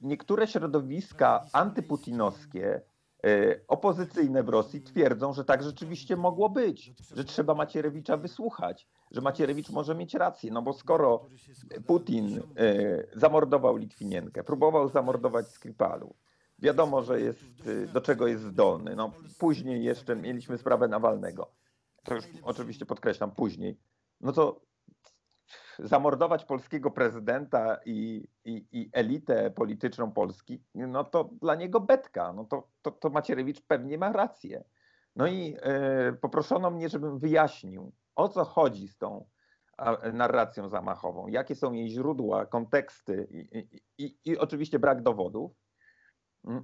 niektóre środowiska antyputinowskie, e, opozycyjne w Rosji twierdzą, że tak rzeczywiście mogło być, że trzeba Macierewicza wysłuchać, że Macierewicz może mieć rację, no bo skoro Putin e, zamordował Litwinienkę, próbował zamordować Skripalu, wiadomo, że jest, e, do czego jest zdolny. No, później jeszcze mieliśmy sprawę Nawalnego, to już oczywiście podkreślam później, no to zamordować polskiego prezydenta i, i, i, elitę polityczną Polski, no to dla niego betka. No to, to, to Macierewicz pewnie ma rację. No i e, poproszono mnie, żebym wyjaśnił, o co chodzi z tą narracją zamachową, jakie są jej źródła, konteksty i, i, i oczywiście brak dowodów.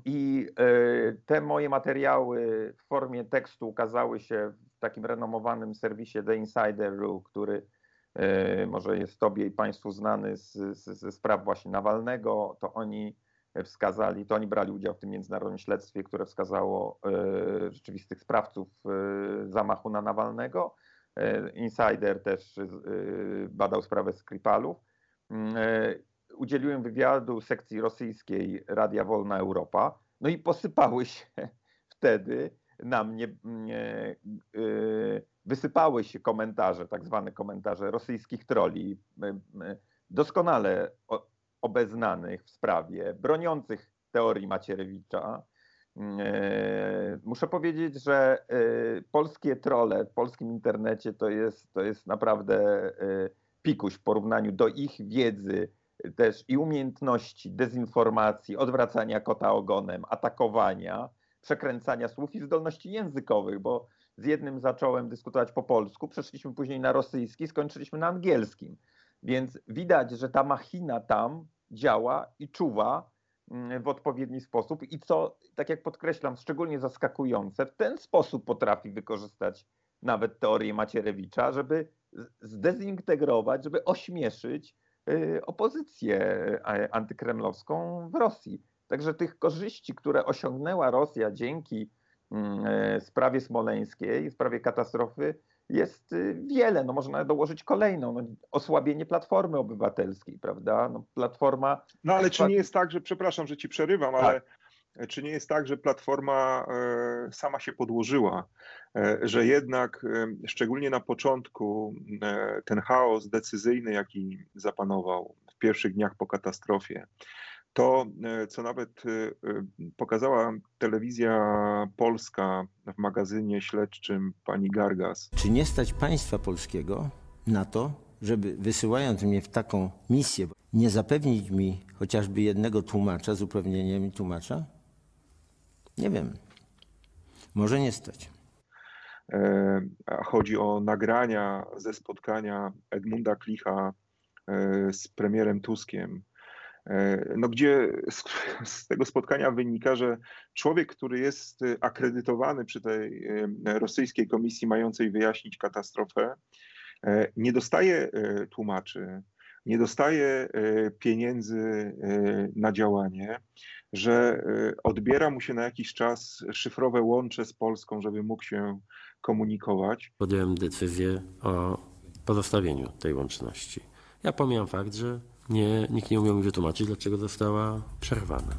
I e, te moje materiały w formie tekstu ukazały się w takim renomowanym serwisie The Insider, który może jest Tobie i Państwu znany z, ze spraw właśnie Nawalnego, to oni wskazali, to oni brali udział w tym międzynarodowym śledztwie, które wskazało e, rzeczywistych sprawców e, zamachu na Nawalnego. Insider też badał sprawę Skripalów. Mm, udzieliłem wywiadu sekcji rosyjskiej Radia Wolna Europa, no i posypały się <laughs> wtedy na mnie wysypały się komentarze, tak zwane komentarze rosyjskich troli, doskonale obeznanych w sprawie, broniących teorii Macierewicza. Muszę powiedzieć, że polskie trole w polskim internecie to jest, to jest naprawdę pikuś w porównaniu do ich wiedzy też i umiejętności dezinformacji, odwracania kota ogonem, atakowania, przekręcania słów i zdolności językowych, bo z jednym zacząłem dyskutować po polsku, przeszliśmy później na rosyjski, skończyliśmy na angielskim. Więc widać, że ta machina tam działa i czuwa mm, w odpowiedni sposób i co, tak jak podkreślam, szczególnie zaskakujące, w ten sposób potrafi wykorzystać nawet teorię Macierewicza, żeby zdezintegrować, żeby ośmieszyć y, opozycję antykremlowską w Rosji. Także tych korzyści, które osiągnęła Rosja dzięki Mm, e, sprawie smoleńskiej, sprawie katastrofy jest y, wiele. No można dołożyć kolejną, no, osłabienie Platformy Obywatelskiej, prawda? No, platforma... No ale czy nie jest tak, że, przepraszam, że ci przerywam, tak. ale czy nie jest tak, że Platforma e, sama się podłożyła, e, że jednak szczególnie na początku ten chaos decyzyjny, jaki zapanował w pierwszych dniach po katastrofie, to, e, co nawet e, e, pokazała telewizja polska w magazynie śledczym pani Gargas. Czy nie stać państwa polskiego na to, żeby wysyłając mnie w taką misję, nie zapewnić mi chociażby jednego tłumacza z uprawnieniem tłumacza? Nie wiem. Może nie stać. Chodzi o nagrania ze spotkania Edmunda Klicha z premierem Tuskiem no gdzie z, z, tego spotkania wynika, że człowiek, który jest akredytowany przy tej e, rosyjskiej komisji mającej wyjaśnić katastrofę, e, nie dostaje tłumaczy, nie dostaje pieniędzy na działanie, że odbiera mu się na jakiś czas szyfrowe łącze z Polską, żeby mógł się komunikować. Podjąłem decyzję o pozostawieniu tej łączności. Ja pomijam fakt, że nie, nikt nie umiał mi wytłumaczyć, dlaczego została przerwana.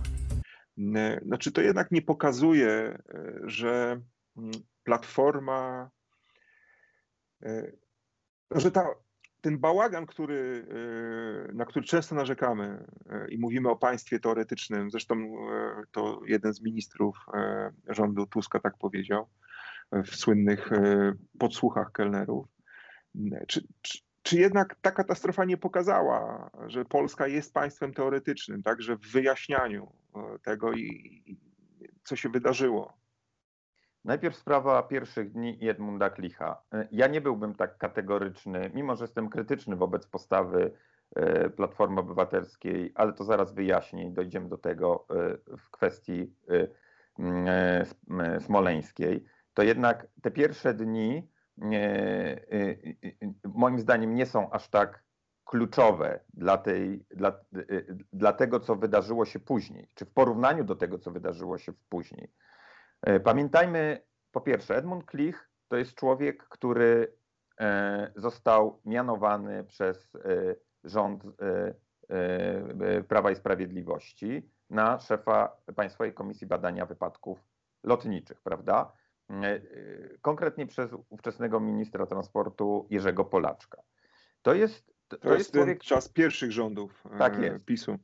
Znaczy, to jednak nie pokazuje, e, że mm, Platforma, e, że ta, ten bałagan, który, e, na który często narzekamy i mówimy o państwie teoretycznym, zresztą to jeden z ministrów rządu Tuska tak powiedział w słynnych podsłuchach kelnerów. Czy, czy, czy jednak ta katastrofa nie pokazała, że Polska jest państwem teoretycznym, także w wyjaśnianiu e, tego, i, co się wydarzyło? Najpierw sprawa pierwszych dni i Edmunda Klicha. Ja nie byłbym tak kategoryczny, mimo że jestem krytyczny wobec postawy e, Platformy Obywatelskiej, ale to zaraz wyjaśnię i dojdziemy do tego e, w kwestii e, e, smoleńskiej. To jednak te pierwsze dni e, e, e, moim zdaniem nie są aż tak kluczowe dla, tej, dla, dla tego, co wydarzyło się później, czy w porównaniu do tego, co wydarzyło się później. E, Pamiętajmy, po pierwsze, Edmund Klich to jest człowiek, który e, został mianowany przez e, rząd Prawa i Sprawiedliwości na szefa Państwowej Komisji Badania Wypadków Lotniczych, prawda? E, e, Konkretnie przez ówczesnego ministra transportu Jerzego Polaczka. To jest, to, To, jest człowiek, czas pierwszych rządów e, Tak jest. PiSu.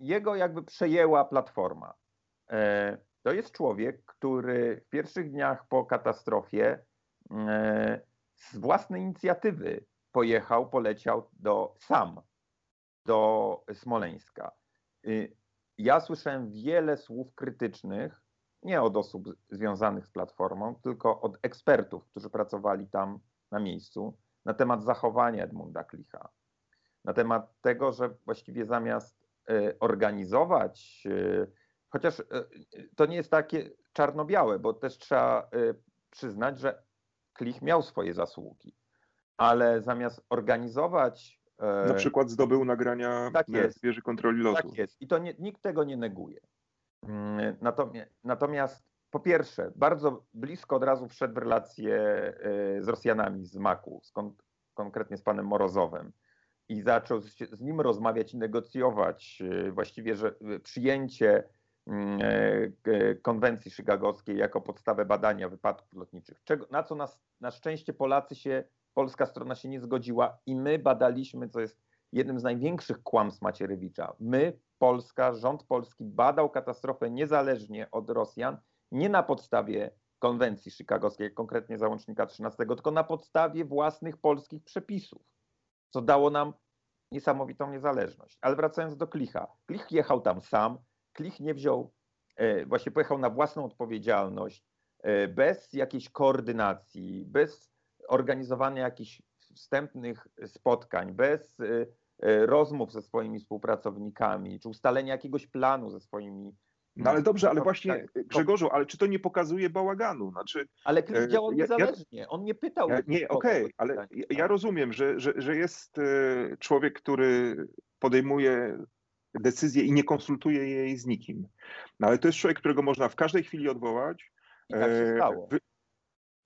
jego jakby przejęła platforma. To jest człowiek, który w pierwszych dniach po katastrofie z własnej inicjatywy pojechał, poleciał do sam do Smoleńska. Y, Ja słyszałem wiele słów krytycznych, nie od osób związanych z platformą, tylko od ekspertów, którzy pracowali tam na miejscu, na temat zachowania Edmunda Klicha. Na temat tego, że właściwie zamiast e, organizować, e, chociaż e, to nie jest takie czarno-białe, bo też trzeba przyznać, że Klich miał swoje zasługi, ale zamiast organizować. Na przykład zdobył nagrania tak jest. wieży kontroli lotu. tak jest. I to nie, nikt tego nie neguje. Mm, Natomiast, po pierwsze, bardzo blisko od razu wszedł w relacje e, z Rosjanami z Maku, z kon, konkretnie z panem Morozowem. I zaczął z nim rozmawiać i negocjować e, właściwie, że e, przyjęcie mm, konwencji chicagowskiej jako podstawę badania wypadków lotniczych. Czego, na co nas, na szczęście Polacy się, polska strona się nie zgodziła i my badaliśmy, co jest jednym z największych kłamstw Macierewicza. My, Polska, rząd polski badał katastrofę niezależnie od Rosjan, nie na podstawie konwencji chicagowskiej, konkretnie załącznika 13, tylko na podstawie własnych polskich przepisów, co dało nam niesamowitą niezależność. Ale wracając do Klicha. Klich jechał tam sam, Klich nie wziął, e, właśnie pojechał na własną odpowiedzialność, e, bez jakiejś koordynacji, bez organizowania jakichś wstępnych spotkań, bez e, e, rozmów ze swoimi współpracownikami, czy ustalenia jakiegoś planu ze swoimi. No ale dobrze, ale właśnie tak, Grzegorzu, ale czy to nie pokazuje bałaganu? Znaczy, Ale Klich e, działał ja- ja- niezależnie. On nie pytał. ja, nie, okej, o ale ja, ja rozumiem, że, że, że jest e, człowiek, który podejmuje decyzję i nie konsultuje jej z nikim. No ale to jest człowiek, którego można w każdej chwili odwołać. I tak się e, stało. wy-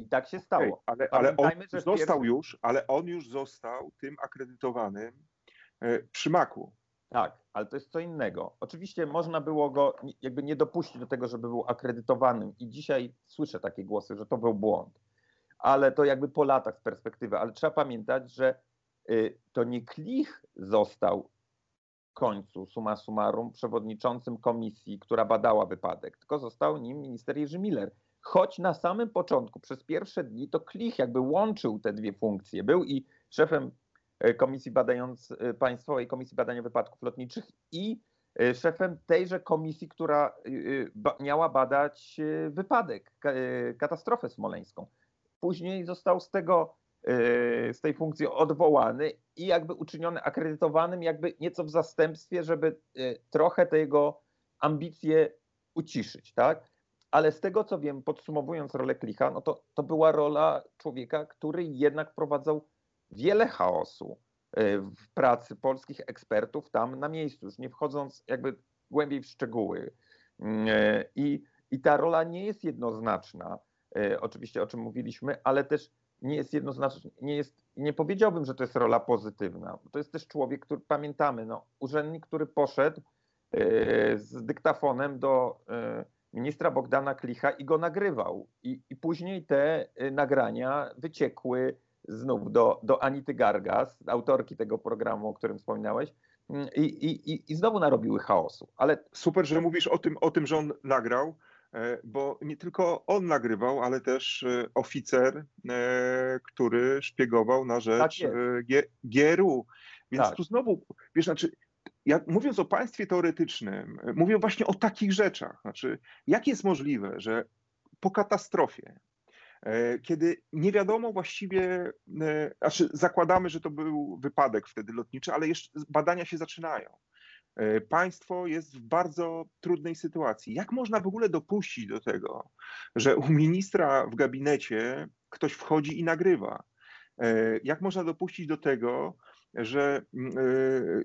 I tak się stało. ale, ale on został pierwszym- już, ale on już został tym akredytowanym e, przy maku. Tak, ale to jest co innego. Oczywiście można było go jakby nie dopuścić do tego, żeby był akredytowanym i dzisiaj słyszę takie głosy, że to był błąd. Ale to jakby po latach z perspektywy. Ale trzeba pamiętać, że y, to nie Klich został w końcu, summa summarum, przewodniczącym komisji, która badała wypadek, tylko został nim minister Jerzy Miller. Choć na samym początku, przez pierwsze dni, to Klich jakby łączył te dwie funkcje. Był i szefem e, Komisji Badając, e, Państwowej Komisji Badania Wypadków Lotniczych i e, szefem tejże komisji, która miała badać wypadek, ka, katastrofę smoleńską. Później został z tego, z tej funkcji odwołany i jakby uczyniony akredytowanym, jakby nieco w zastępstwie, żeby trochę te jego ambicje uciszyć, tak? Ale z tego co wiem, podsumowując rolę Klicha, no to, to była rola człowieka, który jednak wprowadzał wiele chaosu e, w pracy polskich ekspertów tam na miejscu, już nie wchodząc jakby głębiej w szczegóły. Mm, e, I, i ta rola nie jest jednoznaczna, e, oczywiście o czym mówiliśmy, ale też nie jest jednoznacznie, nie jest, nie powiedziałbym, że to jest rola pozytywna. To jest też człowiek, który pamiętamy, no, urzędnik, który poszedł z dyktafonem do ministra Bogdana Klicha i go nagrywał. I, i później te e, nagrania wyciekły znów do, do Anity Gargas, autorki tego programu, o którym wspominałeś, mm, i, i, i znowu narobiły chaosu. Ale Super, że mówisz o tym, o tym, że on nagrał, e, bo nie tylko on nagrywał, ale też e, oficer, e, który szpiegował na Tak rzecz G- GRU. Więc Tak. tu znowu, wiesz, znaczy, ja, mówiąc o państwie teoretycznym, e, mówię właśnie o takich rzeczach. Znaczy, jak jest możliwe, że po katastrofie, e, kiedy nie wiadomo właściwie, e, znaczy zakładamy, że to był wypadek wtedy lotniczy, ale jeszcze badania się zaczynają. Państwo jest w bardzo trudnej sytuacji. Jak można w ogóle dopuścić do tego, że u ministra w gabinecie ktoś wchodzi i nagrywa? Jak można dopuścić do tego, że mm, e,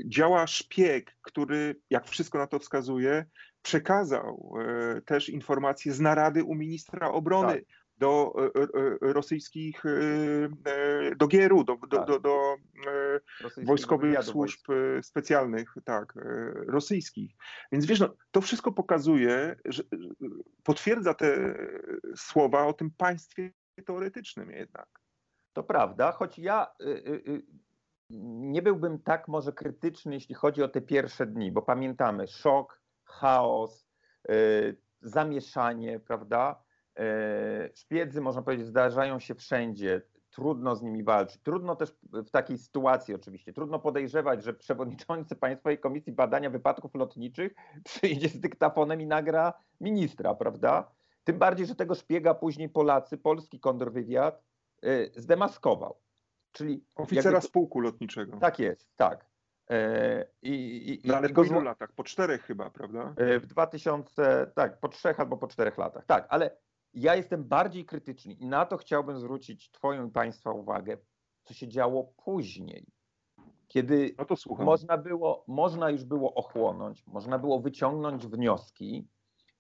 działa szpieg, który, jak wszystko na to wskazuje, przekazał e, też informacje z narady u ministra obrony Tak. do e, e, rosyjskich, do GRU, do, do, Tak. do, do wojskowych służb e, specjalnych, tak, rosyjskich. Więc wiesz, no, to wszystko pokazuje, że potwierdza te słowa o tym państwie teoretycznym jednak. To prawda, choć ja y, y, y, nie byłbym tak może krytyczny, jeśli chodzi o te pierwsze dni, bo pamiętamy szok, chaos, y, zamieszanie, prawda? Y, Szpiedzy, można powiedzieć, zdarzają się wszędzie. Trudno z nimi walczyć. Trudno też w takiej sytuacji, oczywiście. Trudno podejrzewać, że przewodniczący Państwowej Komisji Badania Wypadków Lotniczych <laughs> przyjdzie z dyktafonem i nagra ministra, prawda? Tym bardziej, że tego szpiega później Polacy, polski kontrwywiad y, zdemaskował. Czyli Oficera jakby- spółku lotniczego. tak jest, tak. E, I, i, No ale i go ilu zło- latach? Po czterech chyba, prawda? e, w 2000, tak, po trzech albo po czterech latach. Tak, ale ja jestem bardziej krytyczny i na to chciałbym zwrócić Twoją i Państwa uwagę, co się działo później, kiedy No można było, można już było ochłonąć, można było wyciągnąć wnioski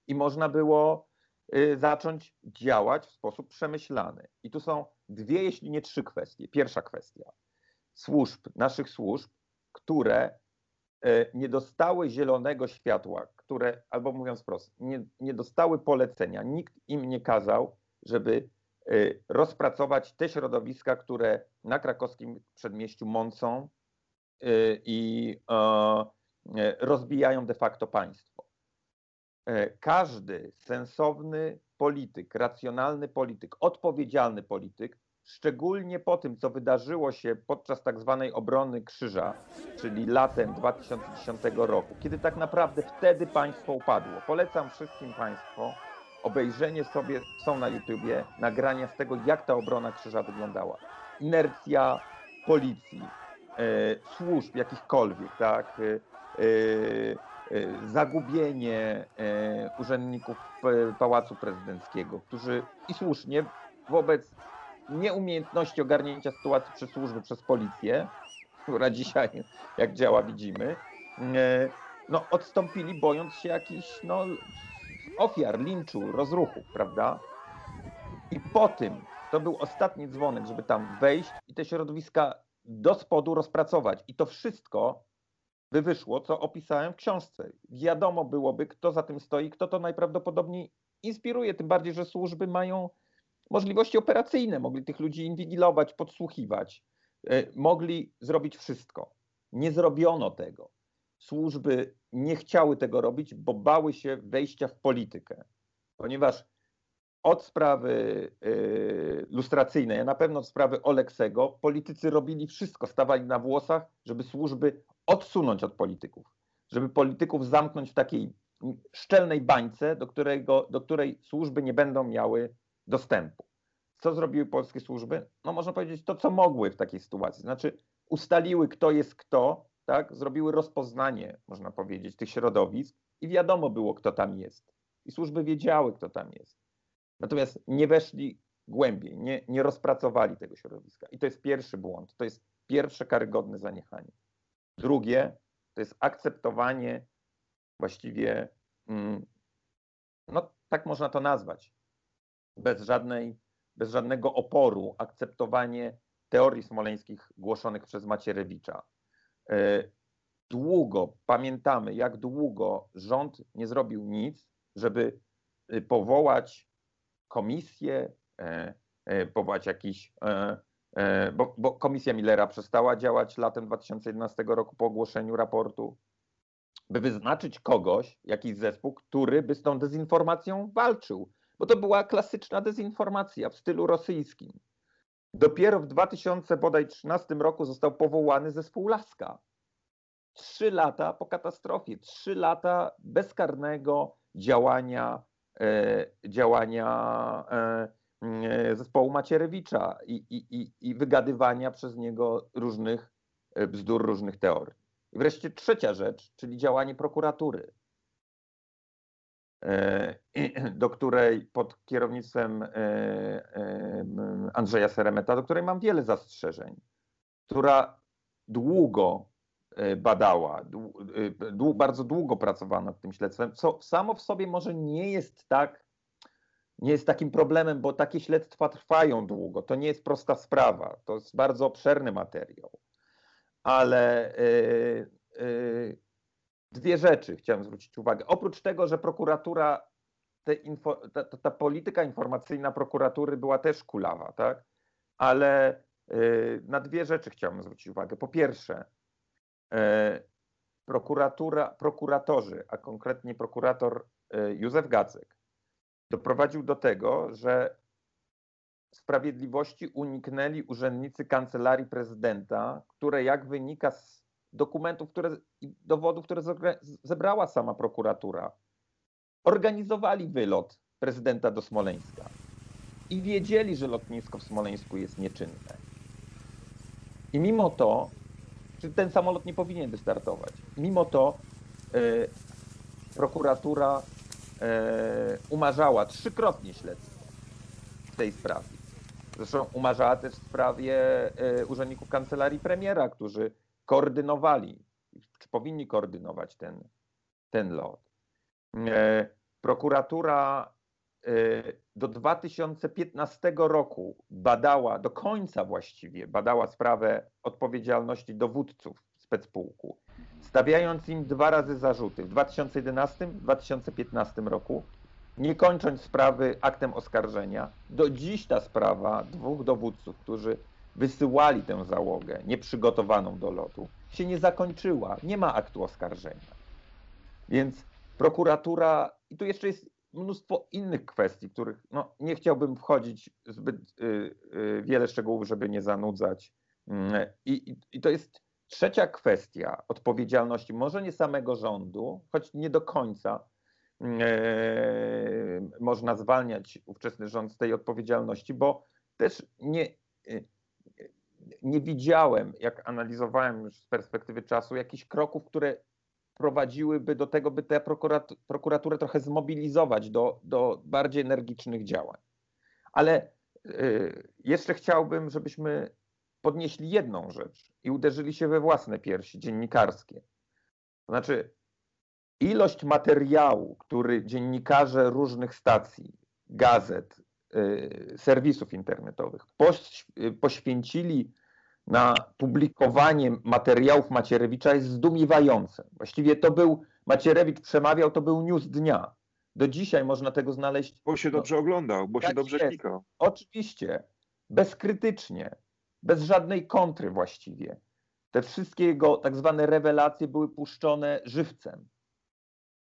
i można było y, zacząć działać w sposób przemyślany. I tu są dwie, jeśli nie trzy kwestie. Pierwsza kwestia. Służb, naszych służb, które y, nie dostały zielonego światła, które, albo mówiąc wprost, nie, nie dostały polecenia, nikt im nie kazał, żeby y, rozpracować te środowiska, które na krakowskim przedmieściu mącą i e, e, rozbijają de facto państwo. E, Każdy sensowny polityk, racjonalny polityk, odpowiedzialny polityk, szczególnie po tym, co wydarzyło się podczas tak zwanej obrony Krzyża, czyli latem 2010 roku, kiedy tak naprawdę wtedy państwo upadło. Polecam wszystkim Państwu obejrzenie sobie, są na YouTubie, nagrania z tego, jak ta obrona Krzyża wyglądała. Inercja policji, e, służb jakichkolwiek, tak, e, e, zagubienie e, urzędników e, Pałacu Prezydenckiego, którzy i słusznie wobec nieumiejętności ogarnięcia sytuacji przez służby, przez policję, która dzisiaj jak działa widzimy, e, no odstąpili bojąc się jakichś no, ofiar, linczu, rozruchu, prawda? I po tym to był ostatni dzwonek, żeby tam wejść i te środowiska do spodu rozpracować. I to wszystko by wyszło, co opisałem w książce. Wiadomo byłoby, kto za tym stoi, kto to najprawdopodobniej inspiruje, tym bardziej, że służby mają możliwości operacyjne, mogli tych ludzi inwigilować, podsłuchiwać, e, mogli zrobić wszystko. Nie zrobiono tego. Służby nie chciały tego robić, bo bały się wejścia w politykę, ponieważ od sprawy y, lustracyjnej, a na pewno od sprawy Oleksego, politycy robili wszystko, stawali na włosach, żeby służby odsunąć od polityków, żeby polityków zamknąć w takiej szczelnej bańce, do, którego, do której służby nie będą miały dostępu. Co zrobiły polskie służby? No można powiedzieć to, co mogły w takiej sytuacji. Znaczy ustaliły, kto jest kto, tak? zrobiły rozpoznanie, można powiedzieć, tych środowisk i wiadomo było, kto tam jest. I służby wiedziały, kto tam jest. Natomiast nie weszli głębiej, nie, nie rozpracowali tego środowiska. I to jest pierwszy błąd, to jest pierwsze karygodne zaniechanie. Drugie to jest akceptowanie właściwie, mm, no tak można to nazwać, bez żadnej bez żadnego oporu akceptowanie teorii smoleńskich głoszonych przez Macierewicza. E, długo, pamiętamy, jak długo rząd nie zrobił nic, żeby y, powołać komisję, e, e, powołać jakiś. Bo, bo komisja Millera przestała działać latem 2011 roku po ogłoszeniu raportu, by wyznaczyć kogoś, jakiś zespół, który by z tą dezinformacją walczył. Bo to była klasyczna dezinformacja w stylu rosyjskim. Dopiero w 2013 roku został powołany zespół Laska. Trzy lata po katastrofie, trzy lata bezkarnego działania, e, działania e, e, zespołu Macierewicza i, i, i wygadywania przez niego różnych e, bzdur, różnych teorii. I wreszcie trzecia rzecz, czyli działanie prokuratury. E, <clears throat> do której pod kierownictwem e, e, Andrzeja Seremeta, do której mam wiele zastrzeżeń, która długo badała, bardzo długo pracowała nad tym śledztwem, co samo w sobie może nie jest tak, nie jest takim problemem, bo takie śledztwa trwają długo. To nie jest prosta sprawa, to jest bardzo obszerny materiał. Ale dwie rzeczy chciałem zwrócić uwagę. Oprócz tego, że prokuratura, info, ta, ta, polityka informacyjna prokuratury była też kulawa, tak? Ale y, na dwie rzeczy chciałem zwrócić uwagę. Po pierwsze, y, prokuratura, prokuratorzy, a konkretnie prokurator y, Józef Gacek, doprowadził do tego, że sprawiedliwości uniknęli urzędnicy kancelarii prezydenta, które jak wynika z dokumentów, które, dowodów, które zebrała sama prokuratura, organizowali wylot prezydenta do Smoleńska i wiedzieli, że lotnisko w Smoleńsku jest nieczynne. I mimo to, że ten samolot nie powinien wystartować, mimo to yy, prokuratura umarzała trzykrotnie śledztwo w tej sprawie. Zresztą umarzała też w sprawie yy, urzędników kancelarii premiera, którzy koordynowali, czy powinni koordynować ten, ten lot. E, prokuratura e, do 2015 roku badała, do końca właściwie, badała sprawę odpowiedzialności dowódców specpułku, stawiając im dwa razy zarzuty w 2011 2015 roku, nie kończąc sprawy aktem oskarżenia. Do dziś ta sprawa dwóch dowódców, którzy wysyłali tę załogę nieprzygotowaną do lotu, się nie zakończyła. Nie ma aktu oskarżenia. Więc prokuratura, i tu jeszcze jest mnóstwo innych kwestii, których no, nie chciałbym wchodzić zbyt y, y, wiele szczegółów, żeby nie zanudzać. Mm, I, I to jest trzecia kwestia odpowiedzialności, może nie samego rządu, choć nie do końca y, można zwalniać ówczesny rząd z tej odpowiedzialności, bo też nie, nie widziałem, jak analizowałem już z perspektywy czasu, jakichś kroków, które prowadziłyby do tego, by tę prokuraturę trochę zmobilizować do, do bardziej energicznych działań. Ale y, jeszcze chciałbym, żebyśmy podnieśli jedną rzecz i uderzyli się we własne piersi dziennikarskie. To znaczy, ilość materiału, który dziennikarze różnych stacji, gazet, y, serwisów internetowych y, poświęcili na publikowanie materiałów Macierewicza jest zdumiewające. Właściwie to był, Macierewicz przemawiał, to był news dnia. Do dzisiaj można tego znaleźć. Bo się dobrze no, oglądał, bo się dobrze jest. klikał. Oczywiście, bezkrytycznie, bez żadnej kontry właściwie. Te wszystkie jego tak zwane rewelacje były puszczone żywcem.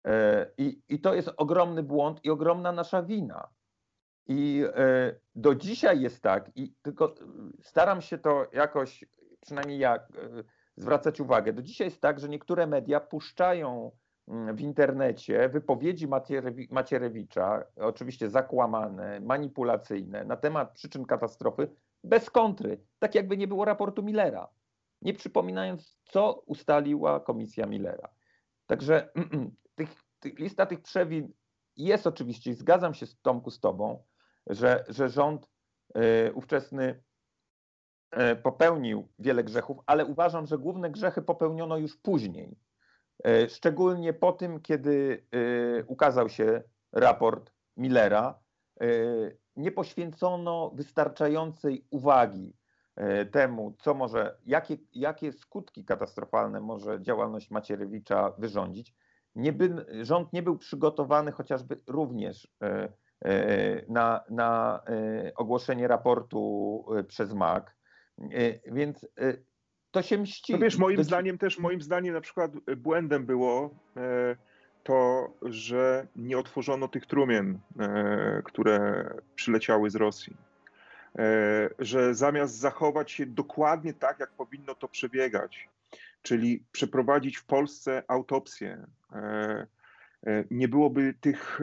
E, I, I to jest ogromny błąd i ogromna nasza wina. I e, do dzisiaj jest tak, i tylko staram się to jakoś, przynajmniej ja, e, zwracać uwagę. Do dzisiaj jest tak, że niektóre media puszczają mm, w internecie wypowiedzi Macierewicza, oczywiście zakłamane, manipulacyjne, na temat przyczyn katastrofy, bez kontry, tak jakby nie było raportu Millera, nie przypominając, co ustaliła komisja Millera. Także tych, tych, lista tych przewin jest oczywiście, zgadzam się z Tomku z Tobą, że, że rząd y, ówczesny y, popełnił wiele grzechów, ale uważam, że główne grzechy popełniono już później. Y, szczególnie po tym, kiedy ukazał się raport Millera, nie poświęcono wystarczającej uwagi e, temu, co może, jakie, jakie skutki katastrofalne może działalność Macierewicza wyrządzić. Nie by, rząd nie był przygotowany chociażby również e, na, na ogłoszenie raportu przez MAK, więc to się mści. No wiesz, moim zdaniem też, moim zdaniem na przykład błędem było to, że nie otworzono tych trumien, e, które przyleciały z Rosji. E, że zamiast zachować się dokładnie tak, jak powinno to przebiegać, czyli przeprowadzić w Polsce autopsję, e, nie byłoby tych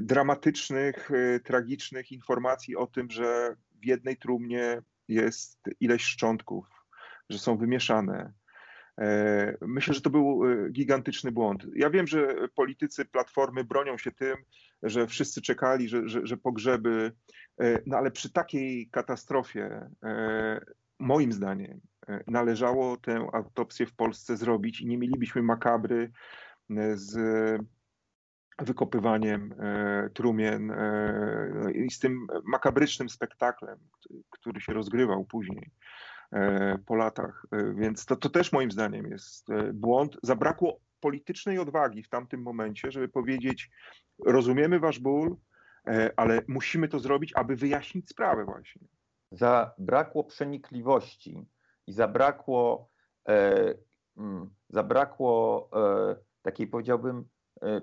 dramatycznych, tragicznych informacji o tym, że w jednej trumnie jest ileś szczątków, że są wymieszane, myślę, że to był e, gigantyczny błąd. Ja wiem, że politycy Platformy bronią się tym, że wszyscy czekali, że, że, że pogrzeby, e, no ale przy takiej katastrofie, moim zdaniem, należało tę autopsję w Polsce zrobić i nie mielibyśmy makabry z wykopywaniem trumien no i z tym makabrycznym spektaklem, który się rozgrywał później. E, po latach. E, więc to, to też moim zdaniem jest e, błąd. Zabrakło politycznej odwagi w tamtym momencie, żeby powiedzieć: Rozumiemy wasz ból, ale musimy to zrobić, aby wyjaśnić sprawę właśnie. Zabrakło przenikliwości i zabrakło, e, zabrakło e, takiej, powiedziałbym,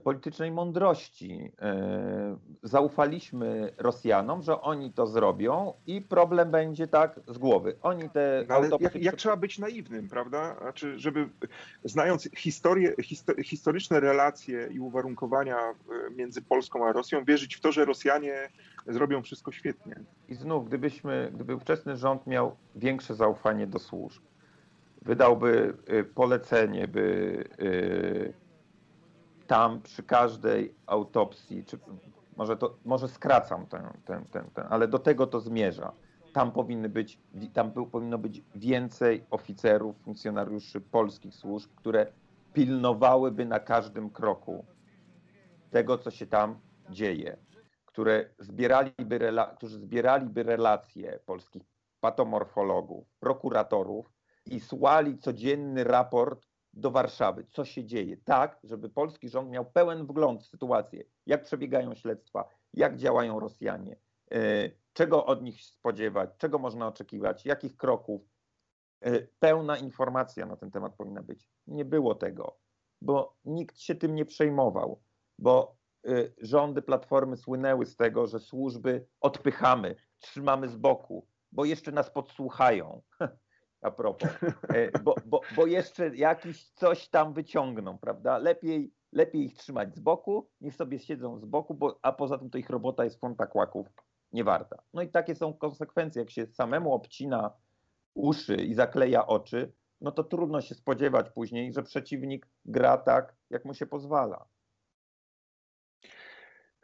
politycznej mądrości. E, zaufaliśmy Rosjanom, że oni to zrobią i problem będzie tak z głowy. Oni te. No ale jak, jak, trzeba być naiwnym, prawda? Znaczy, żeby znając historię, historyczne relacje i uwarunkowania e, między Polską a Rosją, wierzyć w to, że Rosjanie zrobią wszystko świetnie. I znów, gdybyśmy, gdyby ówczesny rząd miał większe zaufanie do służb, wydałby polecenie, by tam przy każdej autopsji, czy może, to, może skracam ten, ten, ten, ten, ale do tego to zmierza. Tam, powinny być, tam powinno być więcej oficerów, funkcjonariuszy polskich służb, które pilnowałyby na każdym kroku tego, co się tam dzieje, które zbieraliby, którzy zbieraliby relacje polskich patomorfologów, prokuratorów i słali codzienny raport do Warszawy, co się dzieje, tak, żeby polski rząd miał pełen wgląd w sytuację, jak przebiegają śledztwa, jak działają Rosjanie, e, czego od nich spodziewać, czego można oczekiwać, jakich kroków. E, pełna informacja na ten temat powinna być. Nie było tego, bo nikt się tym nie przejmował, bo e, rządy Platformy słynęły z tego, że służby odpychamy, trzymamy z boku, bo jeszcze nas podsłuchają. <laughs> a propos, e, <laughs> bo, bo, bo jeszcze jakiś coś tam wyciągną, prawda? Lepiej, lepiej ich trzymać z boku, niech sobie siedzą z boku, bo, a poza tym to ich robota jest funta kłaków nie warta. No i takie są konsekwencje, jak się samemu obcina uszy i zakleja oczy, no to trudno się spodziewać później, że przeciwnik gra tak, jak mu się pozwala.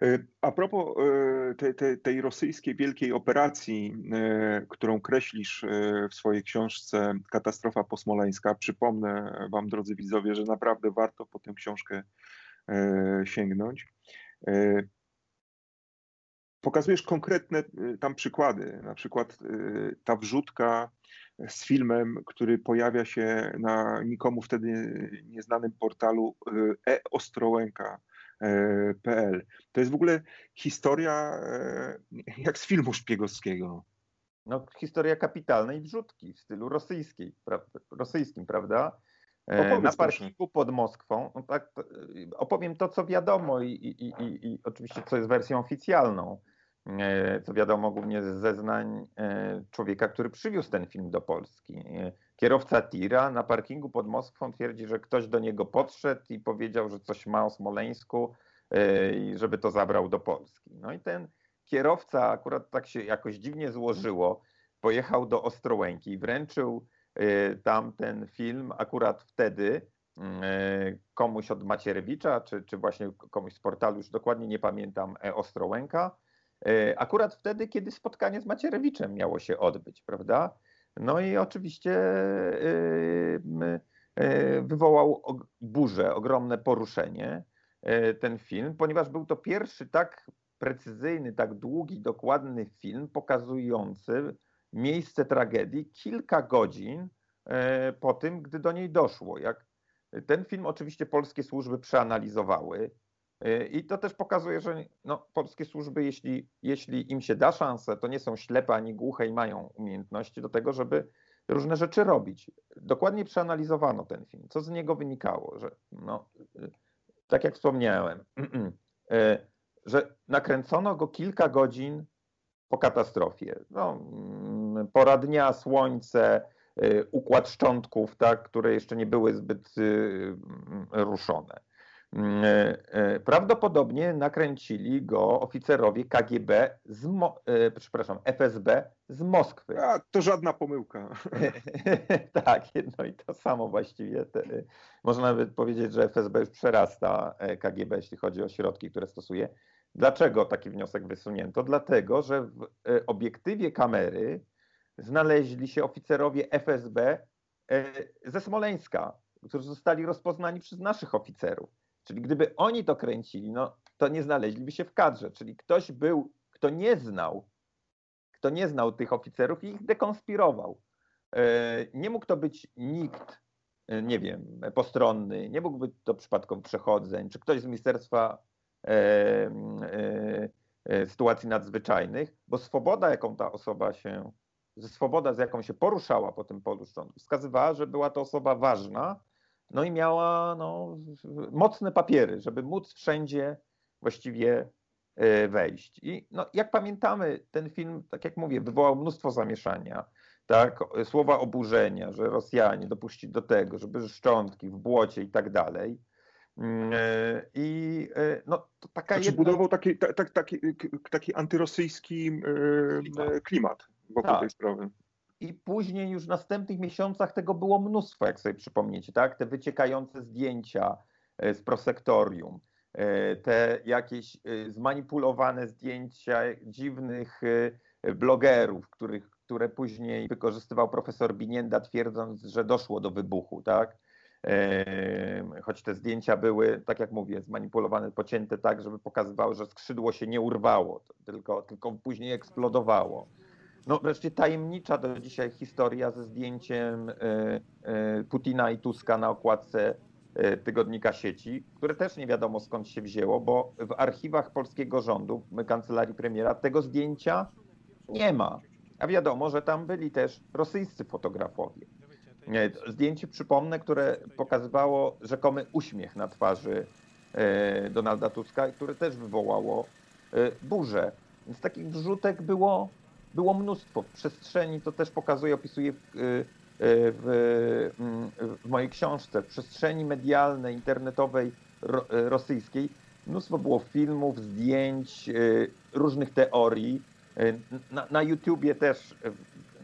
E, a propos e, tej, tej, tej, rosyjskiej wielkiej operacji, e, którą kreślisz w swojej książce Katastrofa posmoleńska, przypomnę Wam, drodzy widzowie, że naprawdę warto po tę książkę sięgnąć. Pokazujesz konkretne tam przykłady, na przykład ta wrzutka z filmem, który pojawia się na nikomu wtedy nieznanym portalu e-Ostrołęka PL. To jest w ogóle historia e, <laughs> jak z filmu szpiegowskiego. No, historia kapitalnej wrzutki w stylu rosyjskiej, pra, rosyjskim, prawda? E, Opowiedz na parkingu pod Moskwą. No tak, opowiem to, co wiadomo i, i, i, i oczywiście co jest wersją oficjalną. Co wiadomo głównie z zeznań człowieka, który przywiózł ten film do Polski. Kierowca tira na parkingu pod Moskwą twierdzi, że ktoś do niego podszedł i powiedział, że coś ma o Smoleńsku e, i żeby to zabrał do Polski. No i ten kierowca akurat tak się jakoś dziwnie złożyło, pojechał do Ostrołęki i wręczył e, tam ten film akurat wtedy mm, e, komuś od Macierewicza, czy, czy właśnie komuś z portalu, już dokładnie nie pamiętam, Ostrołęka, akurat wtedy, kiedy spotkanie z Macierewiczem miało się odbyć, prawda? No i oczywiście y, y, wywołał burzę, ogromne poruszenie ten film, ponieważ był to pierwszy tak precyzyjny, tak długi, dokładny film pokazujący miejsce tragedii kilka godzin e, po tym, gdy do niej doszło. Jak ten film oczywiście polskie służby przeanalizowały e, i to też pokazuje, że no, polskie służby, jeśli, jeśli im się da szansę, to nie są ślepe ani głuche i mają umiejętności do tego, żeby różne rzeczy robić. Dokładnie przeanalizowano ten film. Co z niego wynikało? Że, no, tak jak wspomniałem, e, <clears throat> że nakręcono go kilka godzin po katastrofie. No, mm, pora dnia, słońce, y, układ szczątków, tak, które jeszcze nie były zbyt y, mm, ruszone. Mm, y, prawdopodobnie nakręcili go oficerowie KGB, z Mo przepraszam, FSB z Moskwy. A, to żadna pomyłka. <laughs> tak, jedno i to samo właściwie. Można nawet powiedzieć, że FSB już przerasta e, KGB, jeśli chodzi o środki, które stosuje. Dlaczego taki wniosek wysunięto? Dlatego, że w e, obiektywie kamery znaleźli się oficerowie FSB e, ze Smoleńska, którzy zostali rozpoznani przez naszych oficerów. Czyli gdyby oni to kręcili, no, to nie znaleźliby się w kadrze. Czyli ktoś był, kto nie znał, kto nie znał tych oficerów i ich dekonspirował. E, nie mógł to być nikt, nie wiem, postronny, nie mógł być to przypadkom przechodzeń, czy ktoś z Ministerstwa E, e, e, sytuacji nadzwyczajnych, bo swoboda, jaką ta osoba się, swoboda, z jaką się poruszała po tym polu szczątku, wskazywała, że była to osoba ważna, no i miała no, mocne papiery, żeby móc wszędzie właściwie wejść. I no, jak pamiętamy, ten film, tak jak mówię, wywołał mnóstwo zamieszania. Tak, słowa oburzenia, że Rosjanie dopuścili do tego, żeby szczątki w błocie i tak dalej. Mm, e, I e, no, to taka znaczy jedna... budował taki, tak, taki, taki antyrosyjski e, klimat, klimat wokół tak. tej sprawy. I później już w następnych miesiącach tego było mnóstwo, jak sobie przypomniecie, tak? Te wyciekające zdjęcia z prosektorium, te jakieś zmanipulowane zdjęcia dziwnych blogerów, których, które później wykorzystywał profesor Binienda, twierdząc, że doszło do wybuchu, tak? choć te zdjęcia były, tak jak mówię, zmanipulowane, pocięte tak, żeby pokazywały, że skrzydło się nie urwało, tylko, tylko później eksplodowało. No wreszcie tajemnicza do dzisiaj historia ze zdjęciem e, e, Putina i Tuska na okładce e, tygodnika sieci, które też nie wiadomo skąd się wzięło, bo w archiwach polskiego rządu, kancelarii premiera, tego zdjęcia nie ma. A wiadomo, że tam byli też rosyjscy fotografowie. Zdjęcie, przypomnę, które pokazywało rzekomy uśmiech na twarzy Donalda Tuska, które też wywołało burzę. Więc takich wrzutek było, było mnóstwo. W przestrzeni, to też pokazuję, opisuję w, e, w, mm, w mojej książce, w przestrzeni medialnej, internetowej rosyjskiej mnóstwo było filmów, zdjęć, różnych teorii. Na, na YouTubie też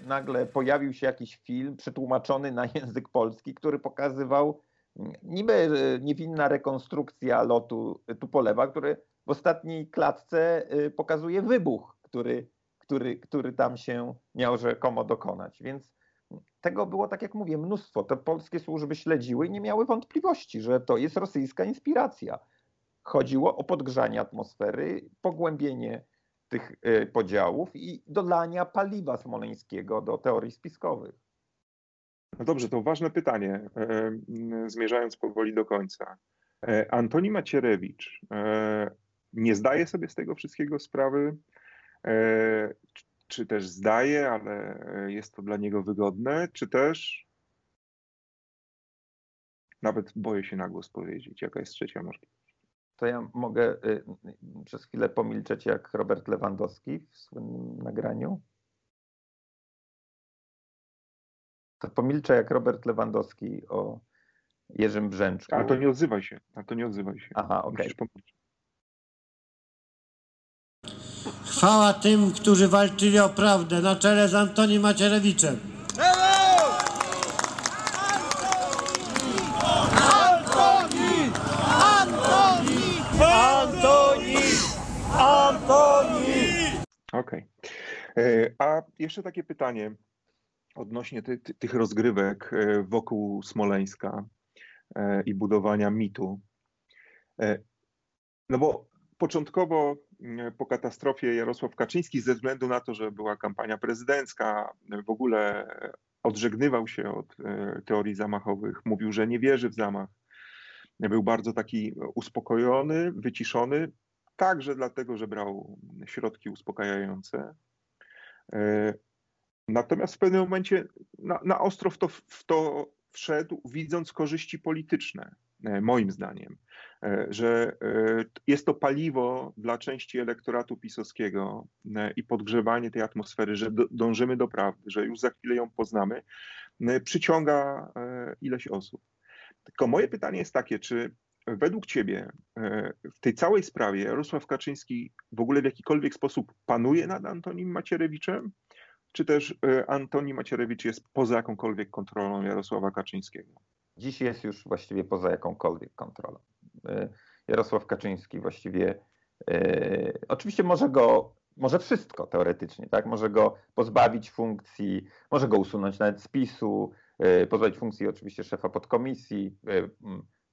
nagle pojawił się jakiś film przetłumaczony na język polski, który pokazywał mm, niby niewinna rekonstrukcja lotu Tupolewa, który w ostatniej klatce pokazuje wybuch, który, który, który tam się miał rzekomo dokonać. Więc tego było, tak jak mówię, mnóstwo. Te polskie służby śledziły i nie miały wątpliwości, że to jest rosyjska inspiracja. Chodziło o podgrzanie atmosfery, pogłębienie tych y, podziałów i dodania paliwa smoleńskiego do teorii spiskowych. No dobrze, to ważne pytanie, e, zmierzając powoli do końca. E, Antoni Macierewicz e, nie zdaje sobie z tego wszystkiego sprawy, czy też zdaje, ale jest to dla niego wygodne, czy też nawet boję się na głos powiedzieć, jaka jest trzecia możliwość to ja mogę y, przez chwilę pomilczeć jak Robert Lewandowski w słynnym nagraniu. To pomilczę jak Robert Lewandowski o Jerzym Brzęczku. A to nie odzywaj się, a to nie odzywaj się. Aha, okej. Okay. Chwała tym, którzy walczyli o prawdę na czele z Antonim Macierewiczem. Okej. Okay. E, a jeszcze takie pytanie odnośnie ty, ty, tych rozgrywek e, wokół Smoleńska e, i budowania mitu. No bo początkowo po katastrofie Jarosław Kaczyński ze względu na to, że była kampania prezydencka, w ogóle odżegnywał się od teorii zamachowych, mówił, że nie wierzy w zamach. Był bardzo taki uspokojony, wyciszony, także dlatego, że brał środki uspokajające. Natomiast w pewnym momencie na, na ostro w to, w to wszedł, widząc korzyści polityczne, e, moim zdaniem, e, że e, jest to paliwo dla części elektoratu pisowskiego i podgrzewanie tej atmosfery, że dążymy do prawdy, że już za chwilę ją poznamy, przyciąga ileś osób. Tylko moje pytanie jest takie, czy według Ciebie w tej całej sprawie Jarosław Kaczyński w ogóle w jakikolwiek sposób panuje nad Antonim Macierewiczem? czy też e, Antoni Macierewicz jest poza jakąkolwiek kontrolą Jarosława Kaczyńskiego? Dziś jest już właściwie poza jakąkolwiek kontrolą. E, Jarosław Kaczyński właściwie e, oczywiście może go, może wszystko teoretycznie, tak? Może go pozbawić funkcji, może go usunąć nawet z PiSu, pozbawić funkcji oczywiście szefa podkomisji,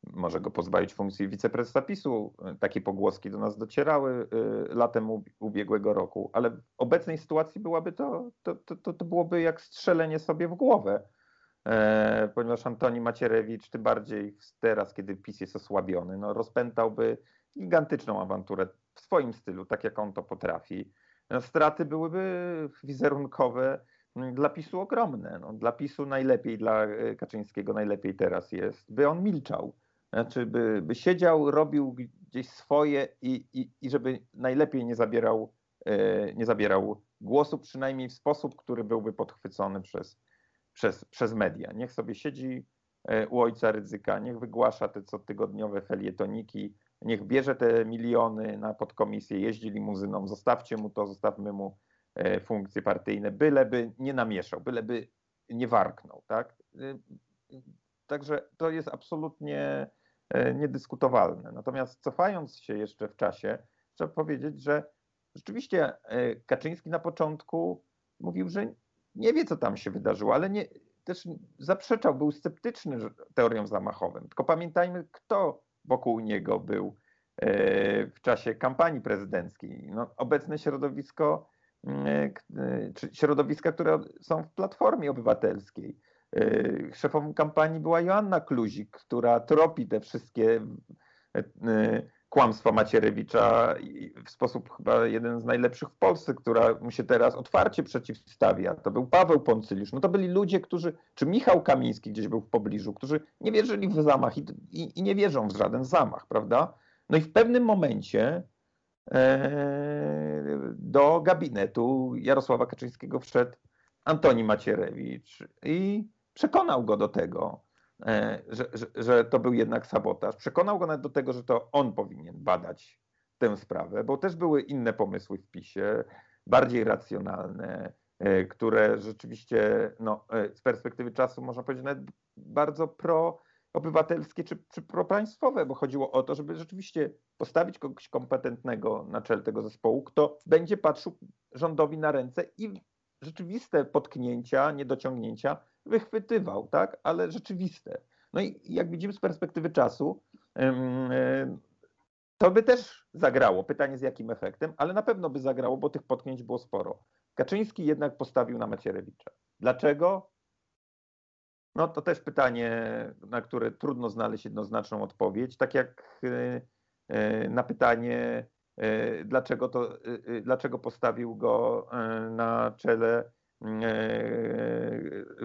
może go pozbawić funkcji wiceprezesa PiSu. Takie pogłoski do nas docierały y, latem ubiegłego roku, ale w obecnej sytuacji byłaby to, to, to, to byłoby jak strzelenie sobie w głowę, ponieważ Antoni Macierewicz, tym bardziej teraz, kiedy PiS jest osłabiony, no, rozpętałby gigantyczną awanturę w swoim stylu, tak jak on to potrafi. No, straty byłyby wizerunkowe mm, dla PiSu ogromne. No, dla PiSu najlepiej, dla e, Kaczyńskiego najlepiej teraz jest, by on milczał znaczy, by, by siedział, robił gdzieś swoje i, i, i żeby najlepiej nie zabierał, e, nie zabierał głosu, przynajmniej w sposób, który byłby podchwycony przez, przez, przez media. Niech sobie siedzi e, u ojca ryzyka, niech wygłasza te cotygodniowe felietoniki, niech bierze te miliony na podkomisję, jeździ limuzyną, zostawcie mu to, zostawmy mu e, funkcje partyjne, byleby nie namieszał, byleby nie warknął. Tak? Także to jest absolutnie E, niedyskutowalne. Natomiast cofając się jeszcze w czasie, trzeba powiedzieć, że rzeczywiście e, Kaczyński na początku mówił, że nie wie, co tam się wydarzyło, ale nie, też zaprzeczał, był sceptyczny teorią zamachowym. Tylko pamiętajmy, kto wokół niego był e, w czasie kampanii prezydenckiej. No, obecne środowisko, czy środowiska, które są w Platformie Obywatelskiej. Szefową kampanii była Joanna Kluzik, która tropi te wszystkie kłamstwa Macierewicza w sposób chyba jeden z najlepszych w Polsce, która mu się teraz otwarcie przeciwstawia. To był Paweł Poncyliusz. No to byli ludzie, którzy, czy Michał Kamiński gdzieś był w pobliżu, którzy nie wierzyli w zamach i, i, i nie wierzą w żaden zamach, prawda? No i w pewnym momencie e, do gabinetu Jarosława Kaczyńskiego wszedł Antoni Macierewicz i przekonał go do tego, że, że, że, to był jednak sabotaż. Przekonał go nawet do tego, że to on powinien badać tę sprawę, bo też były inne pomysły w PiSie, bardziej racjonalne, e, które rzeczywiście no, e, z perspektywy czasu można powiedzieć nawet bardzo pro-obywatelskie czy, czy propaństwowe, bo chodziło o to, żeby rzeczywiście postawić kogoś kompetentnego na czele tego zespołu, kto będzie patrzył rządowi na ręce i rzeczywiste potknięcia, niedociągnięcia wychwytywał, tak, ale rzeczywiste. No i jak widzimy z perspektywy czasu, to by też zagrało. Pytanie z jakim efektem, ale na pewno by zagrało, bo tych potknięć było sporo. Kaczyński jednak postawił na Macierewicza. Dlaczego? No to też pytanie, na które trudno znaleźć jednoznaczną odpowiedź. Tak jak e, e, na pytanie, e, dlaczego, to, dlaczego postawił go na czele E,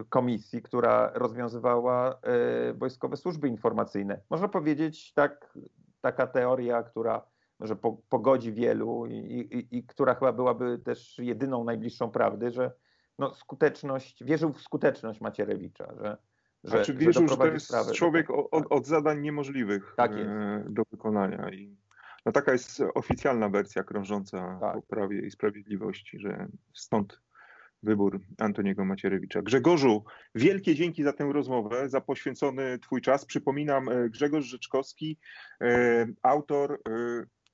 komisji, która rozwiązywała e, wojskowe służby informacyjne. Można powiedzieć, tak, taka teoria, która może pogodzi wielu i, i, i, która chyba byłaby też jedyną najbliższą prawdy, że no, skuteczność, wierzył w skuteczność Macierewicza, że, że, znaczy, wierzył, że, że to jest człowiek od, tak. od, zadań niemożliwych tak e, do wykonania. I no, taka jest oficjalna wersja krążąca tak. po Prawie i Sprawiedliwości, że stąd wybór Antoniego Macierewicza. Grzegorzu, wielkie dzięki za tę rozmowę, za poświęcony Twój czas. Przypominam, e, Grzegorz Rzeczkowski, e, autor e,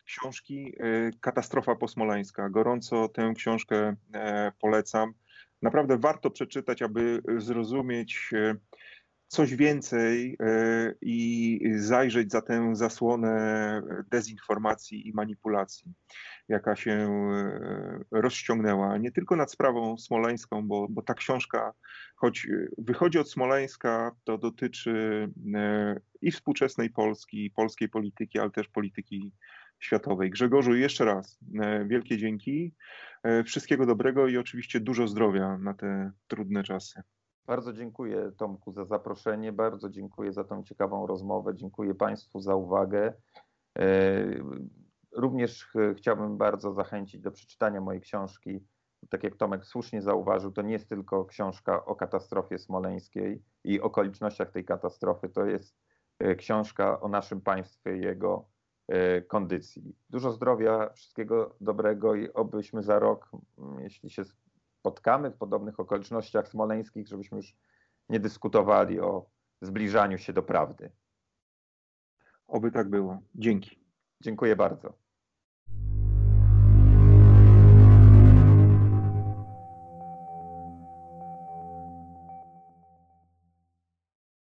książki Katastrofa posmolańska. Gorąco tę książkę polecam. Naprawdę warto przeczytać, aby zrozumieć, coś więcej e, i zajrzeć za tę zasłonę dezinformacji i manipulacji, jaka się e, rozciągnęła nie tylko nad sprawą smoleńską, bo, bo ta książka, choć wychodzi od Smoleńska, to dotyczy e, i współczesnej Polski, i polskiej polityki, ale też polityki światowej. Grzegorzu, jeszcze raz wielkie dzięki, wszystkiego dobrego i oczywiście dużo zdrowia na te trudne czasy. Bardzo dziękuję Tomku za zaproszenie, bardzo dziękuję za tą ciekawą rozmowę, dziękuję Państwu za uwagę. E, również chciałbym bardzo zachęcić do przeczytania mojej książki. Tak jak Tomek słusznie zauważył, to nie jest tylko książka o katastrofie smoleńskiej i okolicznościach tej katastrofy, to jest e, książka o naszym państwie, jego e, kondycji. Dużo zdrowia, wszystkiego dobrego i obyśmy za rok, jeśli się spotkamy w podobnych okolicznościach smoleńskich, żebyśmy już nie dyskutowali o zbliżaniu się do prawdy. Oby tak było. Dzięki. Dziękuję bardzo.